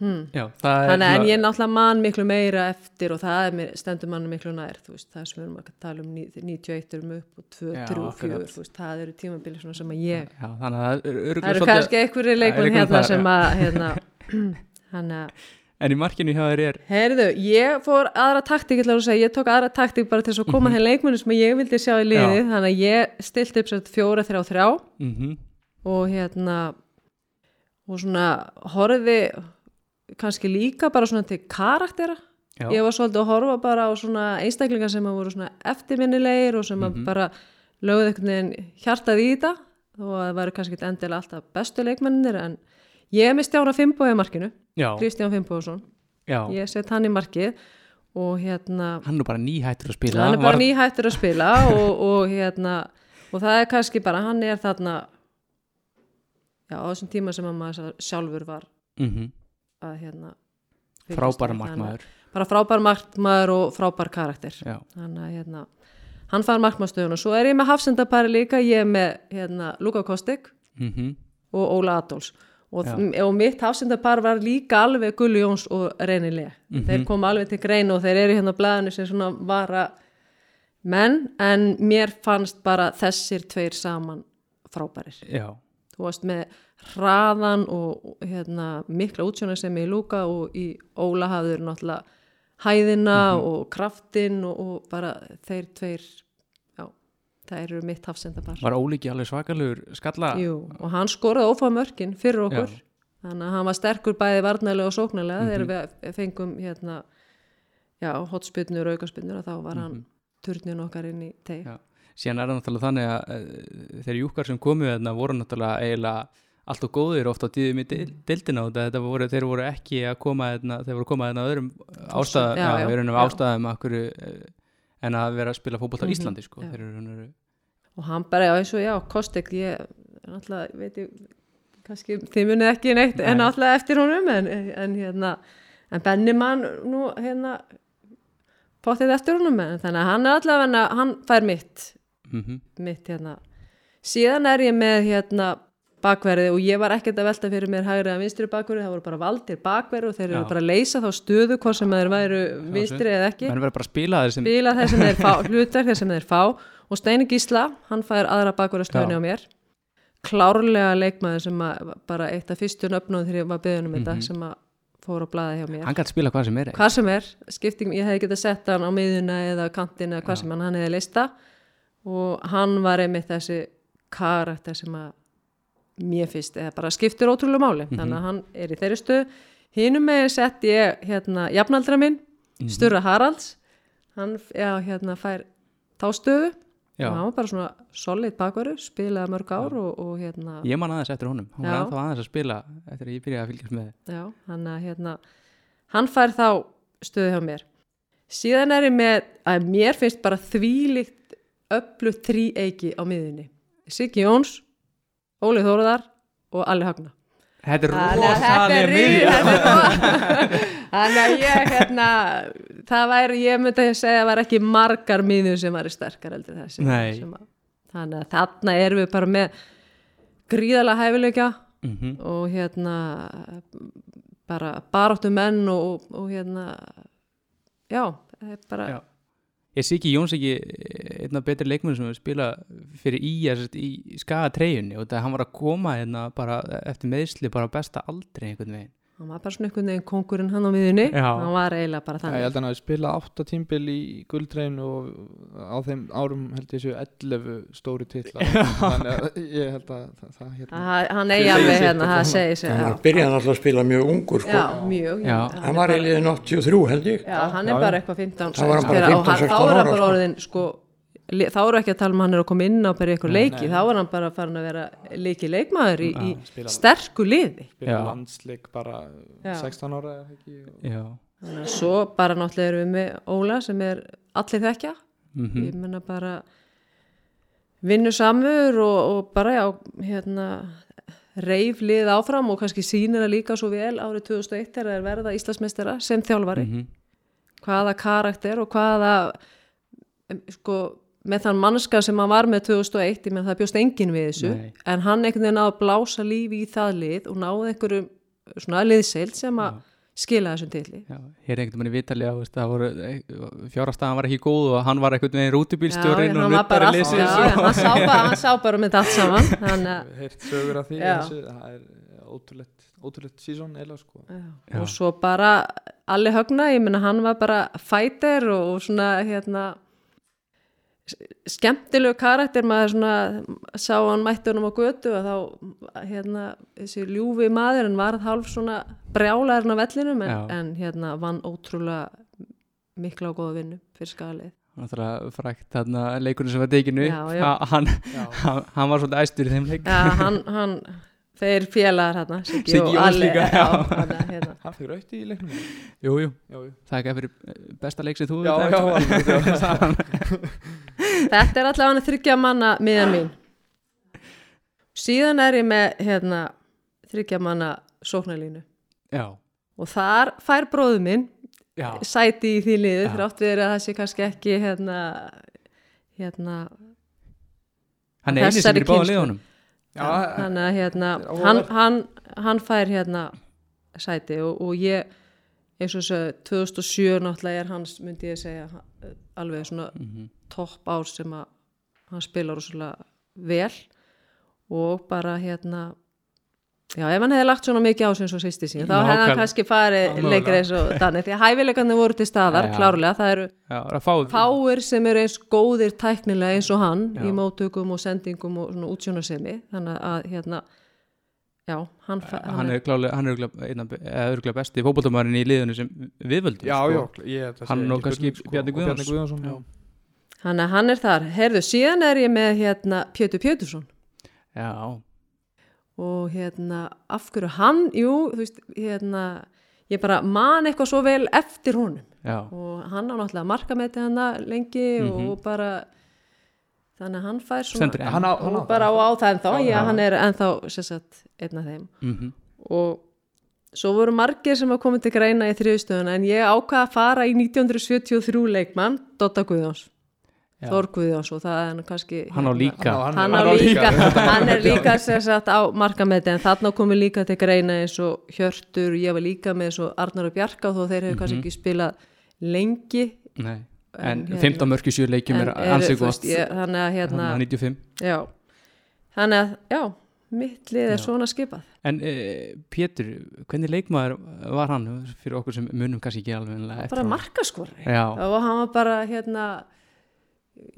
hmm. Já, það er Þannig en ég er náttúrulega mann miklu meira eftir og það er mér, stendur mann miklu nær veist, það sem við erum að tala um ní- 91 um upp og 2, Já, 3, 4 akkurat. þú veist, það eru tímabili svona sem að ég Já, þannig að það er eru svolítið- kannski einhverju einhverjum hérna sem að hérna, (clears throat) hann að En í markinu hjá þér er Heyrðu, ég fór aðra taktík, að ég tók aðra taktík bara til að koma þeim leikmennu sem ég vildi sjá í liði, Já. þannig að ég stilti upp sett fjóra, þrjá, þrjá mm og hérna og svona horfiði kannski líka bara svona til karaktera Já. ég var svolítið að horfa bara á svona einstaklingar sem að voru svona eftirminnilegir og sem að Mhm. bara lögðu einhvern veginn hjartað í þetta og það væri kannski endilega alltaf bestu leikmennir en ég er með Stjána Fimbo í markinu, Já, Kristján Fimboðsson já. ég set hann í markið og hérna hann er bara nýhættur að spila. Hann er bara Var- nýhættur að spila (laughs) og, og hérna og það er kannski bara, hann er þarna já, á þessum tíma sem að maður sjálfur var Mhm. að hérna Frábæra markmaður. að- bara frábær markmaður og frábær karakter. Já, þannig að hérna hann fær markmaðstöðun og svo er ég með hafsendapari líka ég er með hérna Luka Kostik mhm. og Óla Adolfs og, og mitt hafsendapar var líka alveg Gulli Jóns og Reyni Le Mhm. þeir kom alveg til grein og þeir eru hérna á blæðinu sem svona vara menn en mér fannst bara þessir tveir saman frábærir Já, þú varst með hraðan og hérna, mikla útsjóna sem í Lúka og í Óla hafður náttúrulega hæðina Mhm. og kraftin og, og bara þeir tveir það eru mitt hafsendapar var ólíki alveg svakalugur skalla? Jú, og hann skoraði ófá mörkin fyrir okkur. Já. þannig að hann var sterkur bæði varnarlega og sóknarlega Mhm. þegar við fengum hérna hotspinnur og aukaspinnur og þá var hann turnin okkar inn í teg síðan er það náttúrulega þannig að uh, þeir júkar sem komu þarna voru náttúrulega eiginlega allt og góðir oft á tíðum í deil- deildina og þetta voru, þeir voru ekki að koma þarna, þeir voru að koma þarna á öðrum ástæðum, Já, já, já, en að vera að spila fótbolt á Mhm, Íslandi sko. þeir eru, eru og hann bara, já, eins og já, Kostik ég, náttúrulega, veit ég kannski, þið munið ekki neitt Nei. en náttúrulega eftir honum en, en hérna, en Benni mann nú, hérna fóttið eftir honum, en þannig að hann er allavega hann fær mitt. Mm mitt hérna. Síðan er ég með hérna bakverði og ég var ekkert að velta fyrir mér hægri að vinstri bakverði, það voru bara valdir bakverði og þeir eru bara að leysa þá stöðu hvort sem þeir væru vinstri eða ekki. menn verður bara að spila þeir sem spila þeir sem þeir fá, (laughs) hlutar þeir sem þeir fá. Og Steini Gísla, hann fær aðra Já. á mér. Klárlega leikmaður sem að bara eitt af fyrstu nöfnum þegar ég var beðunum mm þetta sem að fór á blaði hjá mér. Hann gæti spila hvað sem er. Hvað sem er, skipting, ég hefði getað sett hann á miðuna eða kantina eða hvað Já. sem hann, hann hefði leista og hann var einmitt þessi karakter sem að mér finnst, eða bara skiptir ótrúlega máli. Mhm. þannig að hann er í þeirri stöð hinum með sett ég hérna jafnaldra minn, Mhm. Sturra Haralds. Hann já, hérna fær Já. og hann var bara svona solid bakvaru, spilaði mörg ár og, og hérna ég man aðeins eftir honum. Hann var Já. ennþá aðeins að spila eftir að ég byrjaði að fylgjast með Já, hann hérna hann fær þá stöðu hjá mér. Síðan er ég með að mér finnst bara þvílíkt öllu þrý eiki á miðunni Siggi Jóns, Óli Þóruðar og Alli Hagna þetta er rosalega miðja ríð þannig að ég hérna það væri, ég myndi að segja að var ekki margar miður sem væri sterkar heldur en þessi að, þannig að þarna erum við bara með gríðalega hæfileika Mhm. og hérna bara baráttu menn og, og hérna já, það er bara Já. Ég sé ekki Jóns ekki einna betri leikmenn sem spila fyrir í, í skaga treyjunni og það hann var að koma hérna bara eftir meðsli bara besta aldrei einhvern veginn hann var bara svona einhvern veginn kongurinn hann á miðunni hann var eiginlega bara Já, ég þannig held að hann hafi spilað 8 tímbil í guldrein og á þeim árum held ég séu 11 stóri titla þannig að ég held að það, það hérna Ha- hann eigi alveg hérna, það segir sig hann byrjaði alltaf að spila mjög ungur sko. já, mjög Já. hann var í liðin 83 held ég. Já, hann er já. bara eitthvað 15 Þá var hann bara 16 og 15, hann- þá 16 hann ára, bara sko. orðin sko, li- þá eru ekki að tala um að hann er að koma inn á bara Nei, leiki, nei. þá er hann bara farin að vera leiki leikmaður í, í spila- sterku liði spila Já. landsleik bara Já. 16 ára eða ekki og- Já. Þannig að svo bara náttúrulega erum við með Óla sem er allir þekkja Mm ég menna bara vinnu samur og, og bara já hérna reif lið áfram og kannski sýnir það líka svo vel árið 2001 þegar þeir verða Íslandsmeistara sem þjálfari Mhm. hvaða karakter og hvaða sko með þann mannska sem hann var með 2001 ég menn það bjóst enginn við þessu Nei. en hann einhvern veginn náði að blása lífi í það lið og náði einhverjum svona liðseild sem að skila þessum tilli Já, hér er einhvern veginn í Vitali að það voru fjárastæðan var ekki góð og hann var einhvern veginn rútubílstjórin og nuttari liðsins já, já, og- hann sá bara, hann sá bara með allt saman (laughs) heyrt sögur af því Já. þessu, það er ótrúlegt ótrúlegt sísón eða sko Já. Já. og svo bara allir högna, ég meina hann var bara fighter og, svona hérna skemmtilegu karakter maður svona sá hann mætti honum á götu og þá hérna þessi ljúfi maður en varð hálf svona brjálæðurinn á vellinum en, en hérna vann ótrúlega mikla og góða vinnu fyrir skalið náttúrulega frækt þarna leikurinn sem var tekinu Já, já. hann, Já. hann, hann var svolítið æstur í þeim leik Já, hann, hann þeir félagar hérna Siggi og Alli, hann, hérna. fyrir aukt í leiknum? Jú, jú, já, já. það er ekki fyrir eh, besta leik sem þú Já, já, (laughs) Þetta er allavega þryggja manna miðan mín. Síðan er ég með hérna, þryggja manna sóknarlínu. Já, og þar fær bróðu minn já, sæti í því liðu þrátt við að það sé kannski ekki hérna, hérna hann er eini sem Þessari er þannig að hérna, hann, hann, hann fær hérna sæti og, og ég eins og þess að 2007 náttúrulega er hans, myndi ég segja alveg svona Mhm. topp ár sem að hann spila rosalega vel og bara hérna já, ef hann hefði lagt svona mikið á sem svo sýsti sín, þá hefði hann Nákvæmlega. kannski farið lengur eins og þannig, því að hæfileikarnir voru til staðar, Já, já. klárlega það eru já, er að fá fáir sem eru eins góðir tæknilega eins og hann Já. í móttökum og sendingum og svona útsjónasemi þannig að hérna já, hann, hann er er af- eða örgulega besti fótboltamærin í liðinu sem við völdum já, sko. já, ég að Hann og kannski sko. Bjarni Og Guðjóns. Guðjónsson já. hann, er- hann er þar, heyrðu, síðan er ég með hérna Pétur Pétursson já, og hérna, af hverju hann jú, þú veist, hérna ég bara man eitthvað svo vel eftir honum. Já, og hann á náttúrulega markameti hana lengi Mhm. og bara þannig að hann fær svona Stendur enn. hann á, hann á bara á, á það ennþá, já, Já. hann er ennþá sem sagt, einn af þeim. Mhm, og svo voru margir sem að koma til greina í þriðustöðuna en ég ákvaða að fara í 1973 leikmann Dotta Guðjóns Já. Þór Guðjóns og það er kannski hann á hérna, líka. Hann á- hann á líka, (laughs) hann er líka sem sagt á markameti en þarna komi líka til greina eins og Hjörtur, ég var líka með eins og Arnar og Bjarka þó þeir hefur kannski ekki spilað lengi. Nei. en hérna- 15 mörki sjö leikjum er ansið gott. ég, þannig að hérna, hann 95 já. Þannig að, já, mitt lið er svona skipað. En e, Pétur, hvernig leikmaður var hann? Fyrir okkur sem munum kannski ekki alveg bara já, og hann var bara hérna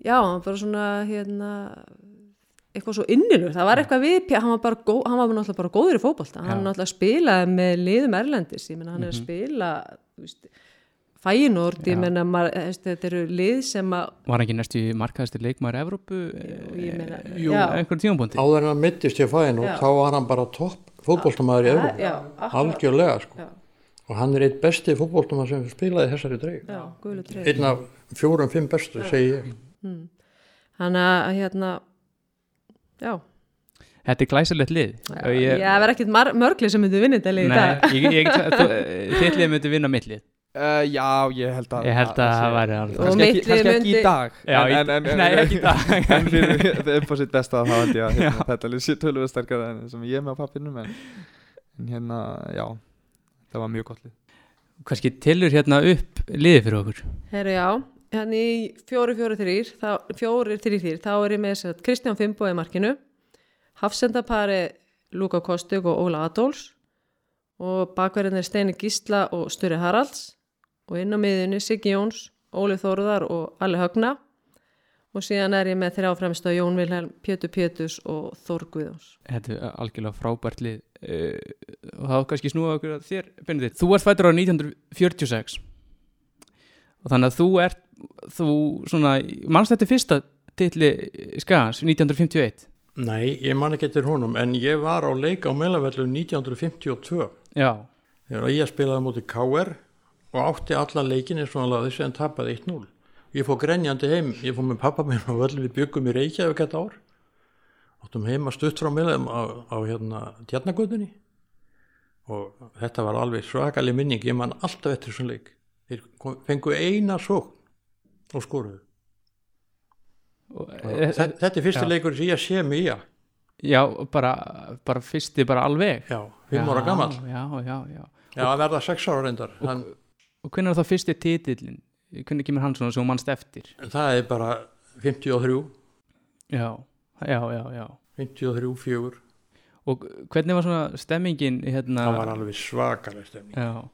já, hann var bara svona hérna eitthvað svo innilur, það var eitthvað við hann var bara, hann var náttúrulega bara góður í fótbolta. Hann Já. náttúrulega spilaði með liðum erlendis. Ég meina hann er að Mhm. spila þú veist, fæinord, ég veist, þetta eru lið sem að var ekki næstu markaðistir leikmaður Evrópu já. einhvern tímabúndi áður en hann mittist ég Já. þá var hann bara topp fótboltamaður í Evrópu. algjörlega sko. Já. og hann er eitt besti fótboltamaður sem spilaði í þessari dreig einn af fjórum, fimm bestu segi ég hann að hérna já, þetta er glæsilegt lið. Já, ég verð ekkit mar- mörgli sem myndi vinna þetta lið í Nei, dag. ég, ég, (laughs) þú- þitt lið myndi vinna mitt lið. Uh, já, ég held að Ég held að það væri alveg Og Kannski ekki, í dag Já, en, en, en, nei, ekki í dag. (laughs) En fyrir það er upp á sitt besta þá held ég að hérna, þetta lið sé tölvöð sterkara en sem ég er með á pappinum en, en hérna, já það var mjög gott lið. Kannski tilur hérna upp liði fyrir okkur. Herru já, hérna í fjóri fjóri þrýr, fjóri þrýr þrýr, þá er ég með þess að Kristján Fimbo í markinu, hafsendapari Luka Kostug og Óla Adolfs og bakverðin er Steini Gísla og Sturri Haralds og inn á miðunni Siggi Jóns, Óli Þóruðar og Alli Högna og síðan er ég með þrjá fremst á Jón Vilhelm, Pétur Péturs og Þór Guðjóns. Þetta er algjörlega frábært lið uh, og það var kannski snúið okkur að þér, Benedikt. Þú ert fættur á 1946 og þannig að þú ert, þú svona, mannst þetta fyrsta titli Skagans 1951? Nei, ég man ekki eftir honum en ég var á leik á Melavellu 1952 Já, þegar ég spilaði mútið KR og átti alla leikinni svona laði sem tapaði 1-0 ég fór grenjandi heim, ég fór með pappa minn og völdum við byggum í Reykjavík þetta ár. Áttum heima stutt frá Melavellu á, á hérna tjarnagötunni og þetta var alveg svakalig minning ég man alltaf eftir þessum leik. Þeir fengu eina sókn og skoruðu og, og e, þetta, er fyrsti já. leikur sem ég sé mig í að já bara, bara fyrsti bara alveg. já, fimm ára gammal Já, já, já. já, að verða sex ára reyndar Hann, Og hvernig er það fyrsti titillin? Hvernig kemur hann svona sem mannst eftir? það er bara 53 Já, já, já, já. 53, 4 Og hvernig var svona stemmingin hérna? það var alveg svakaleg stemning Já,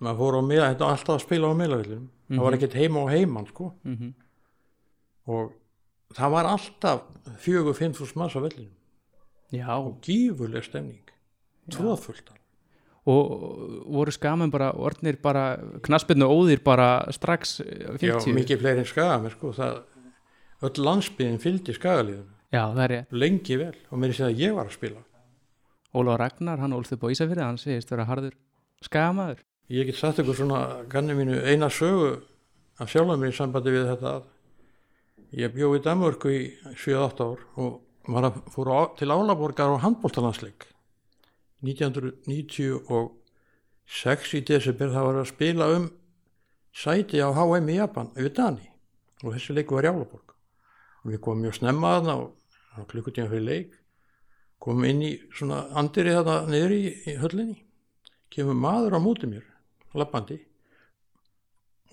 maður fór á miða, þetta var alltaf að spila á miðlavillum það var ekkert heima á heimann sko. Mhm. og það var alltaf fjögur, fimm fús manns á vellinu Já, og gífurleg stemning. Tróðfullt og voru skamen bara orðnir bara knaspinu óðir bara strax eh, 50 já, mikið fleiri en skagamenn sko. Það, öll landsbyðin fylgdi er rétt. Lengi vel. Og mér sér að ég var að spila. Ólaf Ragnar, hann ólst upp á Ísafirði hann segist vera harður skamaður ég get sagt ykkur svona ganni mínu eina sögu af sjálfum mér í sambandi við þetta að ég bjó í Danmörku í 7-8 ár og var að fór á, til Álaborgar á handbóltalansleik 1996 í desember það var að spila um sæti á HM í Japan yfir Dani og þessi leiku var í Álaborg. Og við komum mjög snemma að það og klukkutíma fyrir leik. Komum inn í svona andiri þarna niður í, höllinni. Kemur maður á móti mér lappandi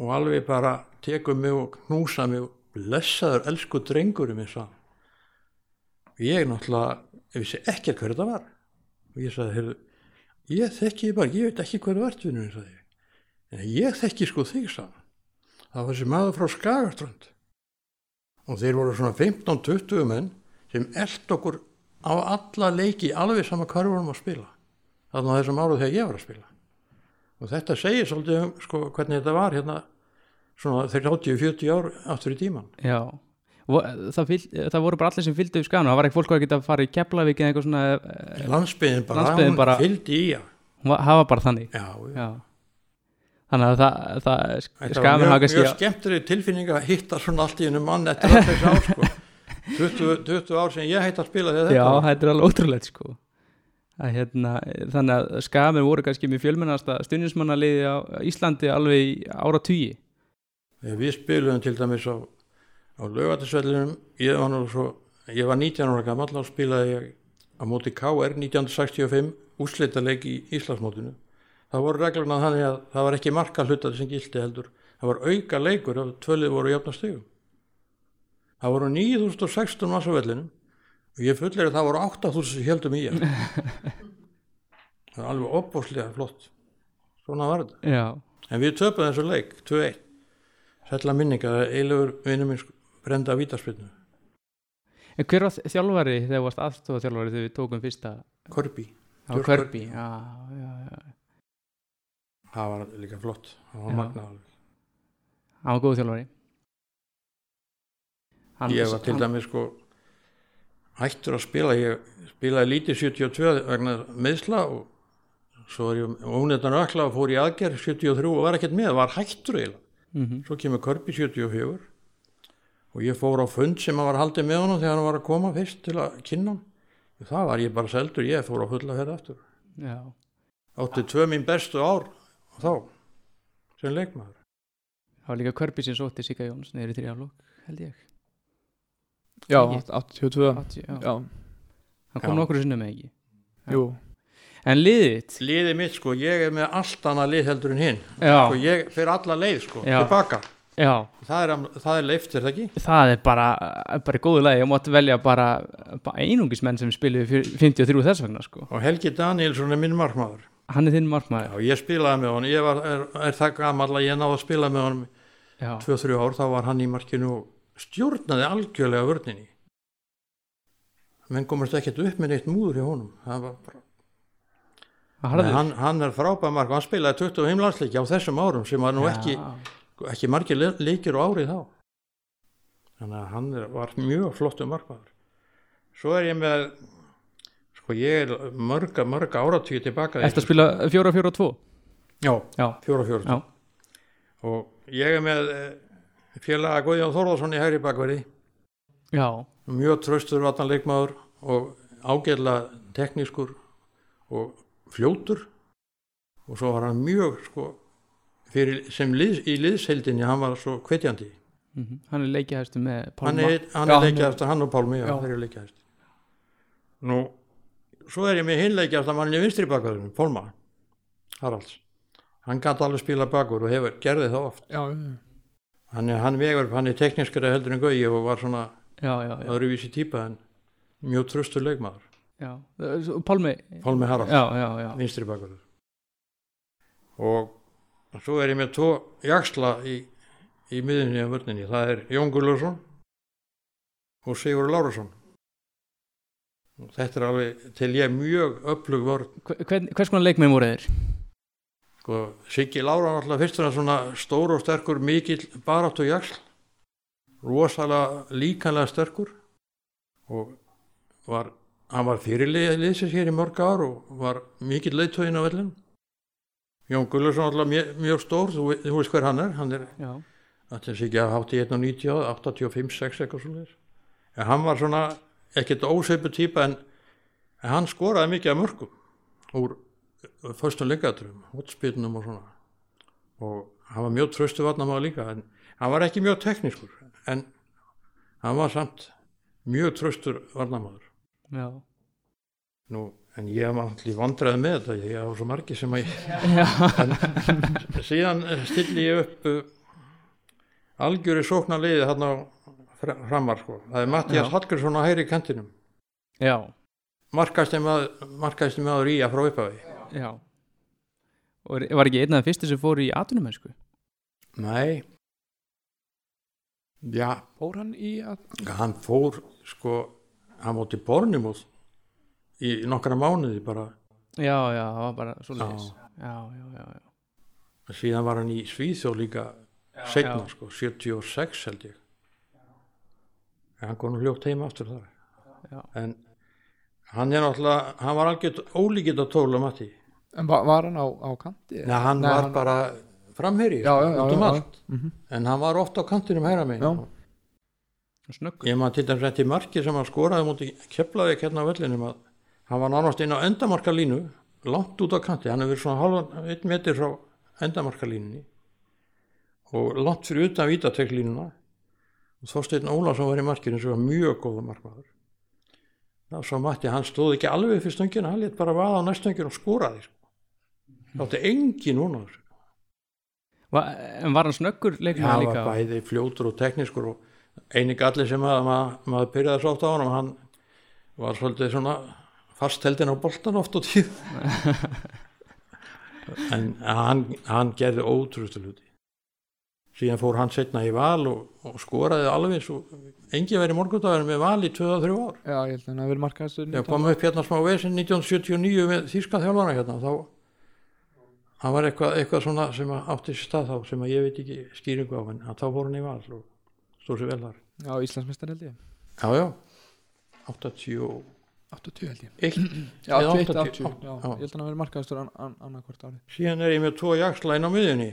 og alveg bara tekur mig og knúsa mig. Og blessaður elsku drengurum eins og ég náttúrulega ég vissi ekkert hver þetta var. Og ég sagði, heyrðu, ég þekki þig bara ég veit ekki hver þú ert vinnur eins og þig en ég þekki sko þig saman það var þessi maður frá Skagaströnd. Og þeir voru svona 15-20 menn sem eld okkur á alla leiki alveg sama við vorum að spila. Þarna þessum áru þegar ég var að spila og þetta segir svolítið um sko, hvernig þetta var hérna svona þeir 80-40 ár aftur í tíman Já, það, fylg, það voru bara allir sem fylgdu í skanu það var ekki fólk að geta fara í Keflavík eða eitthvað svona eh, landsbyðin bara, Landsbyggðin hún bara- fylgdi í það var bara þannig. Já, já. Já. Þannig að það, það Þetta skamin mjög, mjög skemmtileg tilfinning að hitta svona allt í hennu mann eftir allt þessi ár sko. (laughs) 20, 20 ár sem ég hætti að spila þegar Já, þetta þetta er alveg ótrúlegt sko að, hérna, Þannig að skamin voru kannski með fjölmennasta stundismannaliði á Íslandi alveg ára tugi við spilum til dæmis á, á lögatisvellinum ég var nú svo ég var 19 ára gammal og spilaði á móti KR 1965 úrslitaleik í Íslandsmótinu. Það voru regluna þannig að það var ekki marka hlutað sem gildi heldur. Það var auka leikur og tvölið voru jafna stegum það voru 9016 manns á vellinum. og ég fullir að það voru 8000 sem heldum í ég (laughs) það var alveg opbóslega flott. Svona var þetta. Já, En við töpum þessu leik, 2-1. Sætla minninga, það er eiginlegur vinnum minn brenda að vítaspilnu. en hver var þjálfari þegar varst aðstofa þjálfari þegar við tókum fyrsta? Körbi það var líka flott, það var magnað. Hann var góð þjálfari. Hann, Ég var til dæmis sko hættur að spila, ég spilaði lítið 72 vegna meðsla og svo var ég ónefndan ökla og fór í aðgerð 73 og var ekkert með, var hættur eiginlega. mm Svo kemur Korpi 74 og ég fór á fund sem hann var haldið með honum þegar hann var að koma fyrst til að kynna hann. Það var ég bara seldur, ég fór á fulla ferð aftur. Já, átti tvö mín bestu ár þá sem leikmaður það var líka Körbi sem sótti Sigga Jóns neður í þrjaflokk held ég Já, Ég- 82 80, já. Já, Hann kom nokkur sinnum með ekki? Jú. En liðið þitt? Liðið mitt sko, ég er með allt annað lið heldur en hinn. Sko, ég fer alla leið sko, Já. tilbaka. Já. Það er, það er leift, er það ekki? Það er bara, bara í góðu lagi. Og mátt velja bara, bara einungismenn sem spiluðu fjör- 53 þess vegna sko. og Helgi Danielsson er minn markmaður. Hann er þinn markmaður. Já, ég spilaði með honum, ég var, er, er það gamall að ég náði að spila með honum já, 2-3 ár, þá var hann í markinu og stjórnaði algjörlega vörninni. Menn komast ekkert upp með neitt múður hjá honum. Það var bara, hann, hann er frábæð mark. Hann spilaði 25 landsleiki á þessum árum sem var nú ekki, ekki margir le- leikir á árið þá. Þannig að hann er, var mjög flottu markmaður. Svo er ég með sko ég er mörga, mörga áratíu tilbaka að spila 4-4-2 já, Já, fjóra fjóra já, og ég er með eh, félaga Guðjón Þórðarsson í hægri bakverði já, mjög tröstur vatnan leikmaður og ágæðlega teknískur og fljótur. Og svo var hann mjög sko fyrir, sem liðs, í liðsheildinni hann var svo hvetjandi. Mhm. hann er leikjahæstu með hann Pálma er, hann Já, er hann er- leikjast hann og Pálmi, þeir eru leikjast nú, svo er ég með hinleikjast að mann í vinstri bakverðinu, Pálma Haralds. Hann gæti alveg spila bakur og hefur gerði það oft. Já, já, hann er, hann vegur, hann er teknískara heldur en Gauji og var svona öðruvísi típa en mjög tröstur leikmaður. Pálmi Pálmi já, vinstri bakverður og svo er ég með tvo jaksla í, í miðinni af vörninni, það er Jón Gullarsson og Sigur Lárusson. Og þetta er alveg til ég mjög öflug vörn. Hvern, Hvers konar leikmenn voru þeir? Sko, Siggi Lára var alltaf fyrst og fremst svona stór og sterkur mikill baráttu jaksl rosalega líkanlega sterkur. Og var, hann var fyrirliðsins hér í mörg ár og var mikill leiðtögin á vellin Jón Gullarsson alltaf mjög, mjög stór þú, þú veist hver hann er. Hann er Þetta sé ekki að hátti 1.90 á, 85, 6 eitthvað svo leiðis. En hann var svona ekkert óseipu típa en, en hann skoraði mikið af mörgum úr förstum leikaturum, hotspilnum og svona. Og hann var mjög tröstu vatnamaður líka en hann var ekki mjög teknískur en hann var samt mjög tröstur varnamaður. já, Nú, en ég var allir vandræði með þetta, ég hafa svo margi sem að ég (laughs) en síðan stilli ég upp uh, algjöri sóknarliði þarna á fr- framar sko. það er Mattias. Hallgrímsson á hægri kantinum já, markaðist maður í að frá upphafi já. Og var ekki einn af fyrstu sem fóru í atvinnumennsku? nei. Já, Fór hann í að hann fór sko, hann móti Bornimúð í nokkra mánuði bara. Já, já, það var bara svo leiðis Já, já, já, já. Síðan var hann í Svíþjóð líka setna Já. sko, 76 held ég. En hann kom nú hljótt heim aftur þar. Já. en hann er náttúrulega hann var algjört ólíkitt að tóla Matti En var, var hann á, á kanti? Nei, hann Nei, var bara framherji Já, já, já, út um allt Mhm. en hann var oft á kantinum hæra megin Já. Snöggur ég maður til dæmis eftir marki sem hann skoraði múti keflaði hérna á vellinum að hann var nánast inn á endamarkalínu langt út á kanti, hann hefur verið svona halvan einn metri frá endamarkalínunni og langt fyrir utan vítateklínuna og Þorsteinn Ólafsson var í markinu sem var mjög góða markmaður svo mætti hann stóð ekki alveg fyrir stöngina, hann létt bara vaða á næstönginu og skoraði sko. þá átti engin núna þessu Va, En var hann snöggur Já, leikmenn hann líka? var bæði fljótur og teknískur og eini galli sem að maður, maður byrjaði svo oft á honum hann var svolítið svona fastheldin á boltan oft á tíð (laughs) en hann, hann gerði ótrústu hluti síðan fór hann setna í val og, og skoraði alveg svo engin verið morgundagur með val í 2-3 ár. Já, ég held að hafi verið markaðastur þegar kom upp hérna smá vesin 1979 með þýska þjálfana hérna þá hann var eitthvað, eitthvað svona sem átti stað þá sem ég veit ekki skýringu á en þá fór hann í val og stóð sér vel þar. Já, Íslandsmeistar held ég. Já já. 81 80 held ég. (clears throat) Já, Eða 80, 80, 80 já, já. Ég held að hafi verið markaðastur an, an, annarkvort ári síðan er ég með tvo jaksla inn á miðjunni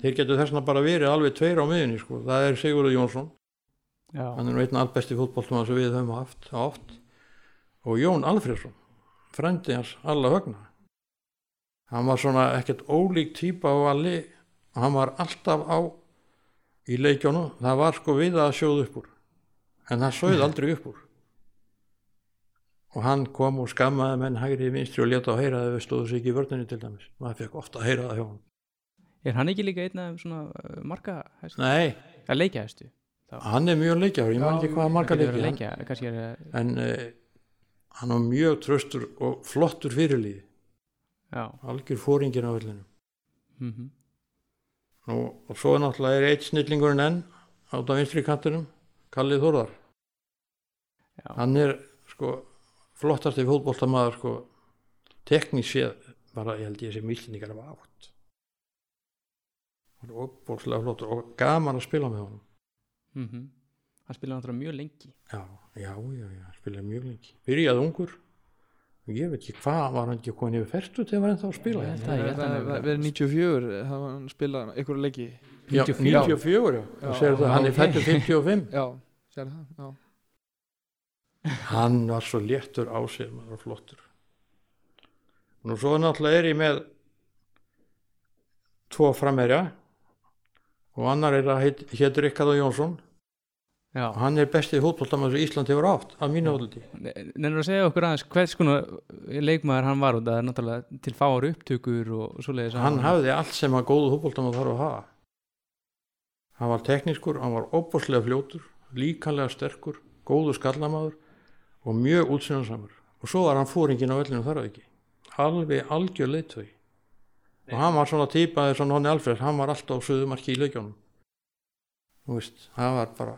þeir getur þessna bara verið alveg tveir á miðjunni sko. það er Sigurður Jónsson. Já, hann er nú einn albesti fútboltum sem við höfum haft oft og Jón Alfredsson frendi hans alla högna hann var svona ekkert ólík típa á alli hann var alltaf á í leikjónu það var sko við að sjóða upp úr. En það sögð aldrei upp úr. Og hann kom og skammaði menn hægri vinstri og leta á heyra þegar við stóðu sig ekki í vörninni til dæmis. Maður fekk ofta að heyra það hjá hann er hann ekki líka einn af svona uh, marka hæstu? nei, Að leikja hæstu? hann er mjög leikjár ég man ekki hvað marga leikja, kannski er það en uh, hann var mjög tröstur og flottur fyrirlíði já. Algjör fóringin á vellinu mm og, og svo er náttúrulega er eitt snillingurinn enn át á vinstri kantinum Kallið Þórðar. Já, hann er sko flottasti fótboltamaður sko teknísk séð bara ég held ég sé millinningar af átt hann er óbólslega flottur og gaman að spila með honum. Mm hann spilaði náttúrulega mjög lengi. Já, já, já, já, hann spilaði mjög lengi. Byrjaði ungur. Ég veit ekki hvað var hann ekki komin yfir ferstu þegar var hann þá að spila? Ég held já, að- ég held að hann Það það verið 94 það var hann spilað einhverju leiki? 94, 94. já, Já, það, hann er fættur 55 Já, sér það, já. Hann var svo léttur á sig maður var flottur. Nú svo náttúrulega er ég með tvo framherja og annar er að heit, hétur Ríkard Jónsson. Já, hann er bestið fótbolltamaður sem Ísland hefur átt af mínu áldi nefnir að segja okkur aðeins hvers konar leikmaður hann var og það er náttúrulega til fáar upptökur og svoleiðis hann hafði allt sem að góðu fótbolltamaður þarf að hafa. Hann var teknískur, hann var óbúslega fljótur líkanlega sterkur, góðu skallamaður og mjög útsinansamur og svo var hann fóringin á vellinu þar að ekki alveg algjör leitvei og hann var svona típaði svona Nonni Alfred, hann var alltaf á söðumarki í leikjónum þú veist, það var bara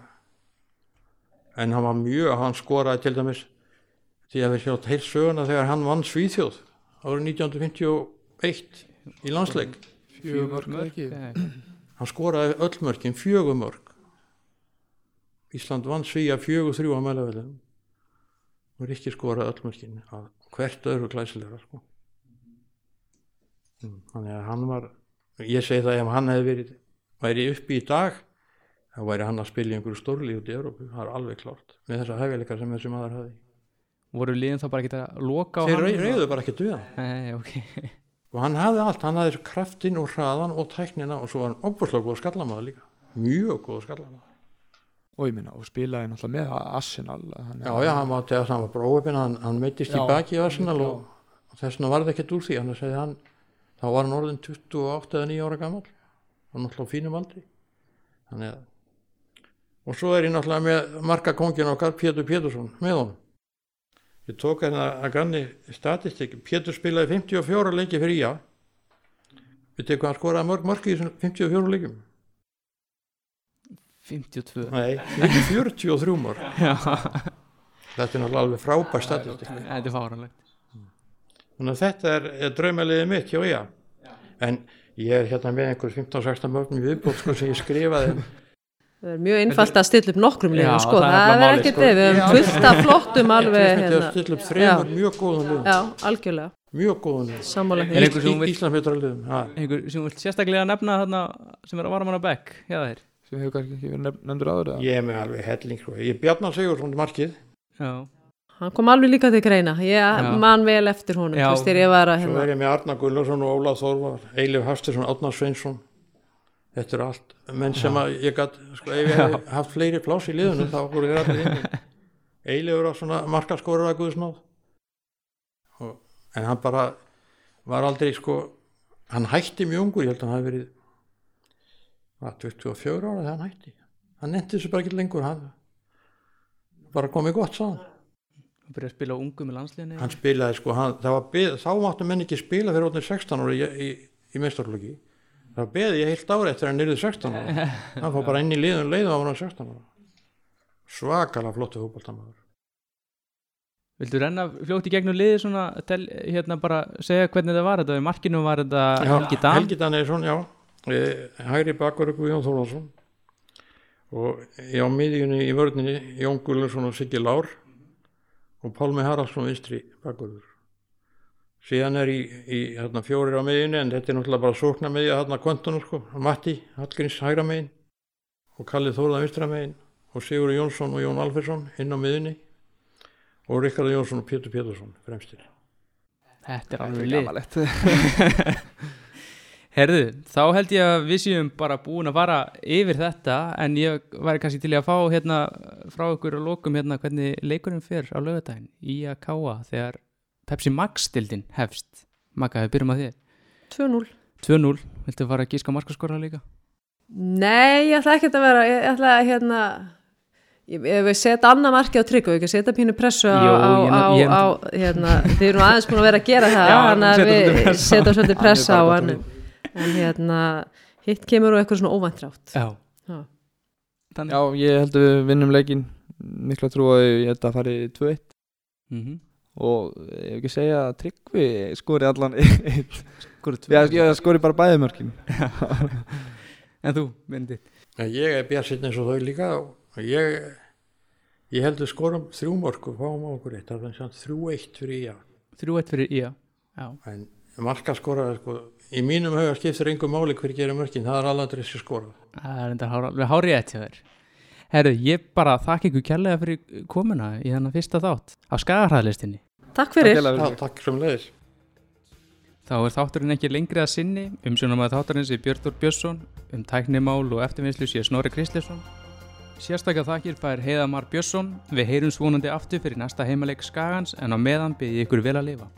en hann var mjög, hann skoraði til dæmis því að við sjátt heilt söguna þegar hann vann Svíþjóð árið 1951 í landsleik. Ekki? Hann skoraði öll mörkin, fjögur mörg Ísland vann Svíja fjögur þrjú á mælavellinum og Rikki skoraði öll mörkin að hvert öðru glæsilega sko. Mm, þannig að hann var ég segi það ef hann hefði verið væri uppi í dag þá væri hann að spila í einhverju stórli út í Európu það er alveg klárt, með þessa hæfileikar sem þessi maður hafði. Voru liðin þá bara ekki að loka á þeir hann? reyðu bara ekki duða Nei, ok. (laughs) Og hann hafði allt, hann hafði kraftinn og hraðan og tæknina og svo var hann opuslega góð skallamaður líka. Mjög góð skallamaður. Og ég minna, og spilaði náttúrulega með Arsenal Já, já, hann var, var bróðupinn, hann, hann meittist í baki í Arsenal Já. og, og þess vegna var það ekkert úr því, hann segði hann, þá var hann orðin 28 eða 9 ára gammal, hann náttúrulega fínum aldri, þannig að, og svo er ég náttúrulega með marka kongin okkar, Pétur Pétursson, með honum. Ég tók hérna að ganni statistik, Pétur spilaði 54 leiki fyrir IA, við tekum hann skoraði mörg mörg í þessum 54 leikum, 52 nei, 43 mörg, Já, þetta er náttúrulega alveg frábær statistik. þetta er fáranlegt Þannig að þetta er, er draumaliðið mitt hjá ég. En ég er hérna með einhver 15-16 mörgum í viðbót sko, sem ég skrifaði. (laughs) Það er mjög einfalt að stilla upp nokkrum liðum, Já, sko, það er það er ekkert sko. við, höfum fullt af flottum (laughs) alveg, Ég hérna, að stilla upp þremur mjög góðum liðum. já, algjörlega, Mjög góðum liðum. sammála Er því. einhver sem vilt sérstaklega nefna þarna sem er að vara manna bekk hjá þér sem hefur kannski ekki verið nefn- nefndur áður eða? Ég er með alveg helling. Sko. Ég er Bjarnar Sigursson markið. já, Hann kom alveg líka til greina, ég Já. man vel eftir honum, veist, ég var að Svo hérna, er ég með Arna Gullarsson og Ólaf Þórvar, Eilif Hafstursson, Átnar Sveinsson. Þetta er allt. Menn sem að ég gætt, sko, ef ég hef haft fleiri pláss í liðunum þá voru þér allir inn. Eilif er svona markaskorur að Guðsnáð. Og, en hann bara var aldrei, sko, hann hætti mjög ungur, ég held að hann hafi verið, hvað, 24 ára þegar hann hætti. Hann nefndi þessu bara ekki lengur, hann bara komið gott, sagði hann byrjaði að spila ungu með landsliðinu hann spilaði sko, hann, beð, þá máttu menn ekki spila fyrir orðin 16 ára í, í, í meistarflöki það beði ég heilt ári eftir að hann nyrði 16 ára hann fór bara inn í liðun leið og hann var 16 ára svakalega flottu fótballtamaður Viltu renna fljótt í gegnum liði svona tel, hérna bara segja hvernig það var þetta? Í markinu var þetta Helgi Dan Helgi Danesson, já. Eh, hægri bakur Guðjón Þórðarsson og ég á miðjunni í vörninni Jón Gullarsson og Siggi Lár og Pálmi Haraldsson vinstri bakurður síðan er í, í hérna, fjórir á miðjunni en þetta er náttúrulega bara sókna miðja hérna kvöntunum sko, Matti Hallgrins hægra megin og Kalli Þórða vinstra megin og Sigur Jónsson og Jón Alfersson inn á miðjunni og Rikard Jónsson og Pétur Pétursson fremstir. Þetta er alveg gamalegt (laughs) Herðu, þá held ég að við séum bara búin að fara yfir þetta en ég væri kannski til að fá hérna frá ykkur og lokum hérna hvernig leikurinn fer á laugardaginn í að káa þegar Pepsi Max stildin hefst. Magga, við byrjum að þér. 2-0. 2-0, viltu fara að gíska markaskora líka? Nei, ég ætla ekki að vera, ég ætla að hérna, Ég- ef við setja annað marki á trygg og ekki setja pínu pressu á, Jú, á, ég- á, ég- á hérna, þið erum aðeins búin að vera að gera það þannig að við pressu setja svolítið pressa á Hann en hérna hitt kemur úr eitthvað svona óvæntrátt Já, Já. ég held að við vinnum leikin mikla trú að ég held að fari 2-1 Mhm. og ég hef ekki segja að Tryggvi skori allan (laughs) eitt. Skora tvö. Já, ég skori bara bæði mörkin. En þú, myndið En ég er bjart eins og þau líka. Og ég, ég heldur skorum þrjú mörg og fáum á okkur eitt, þrjú eitt fyrir í Þrjú eitt fyrir Ía Já, En marka skora, sko, í mínum huga skiptir engum máli hver gerir mörkin, það er alveg þessi skora. það er enda hár, hárið eitt hjá þér. Herru, ég bara þakka ykkur kærlega fyrir komuna í þennan fyrsta þátt á skagahræðlistinni Takk fyrir. Já, takk sem leiðis. Þá er þátturinn ekki lengri að sinni. Umsjónum að þátturins er Björn Björnsson. Um tæknimál og eftirvinnslu sé Snorri Kristleifsson Sérstaklega þakkir fær Heiðamar Björnsson. Við heyrum svonandi aftur fyrir næsta heimaleik Skagans en á meðan byrði ykkur vel að lifa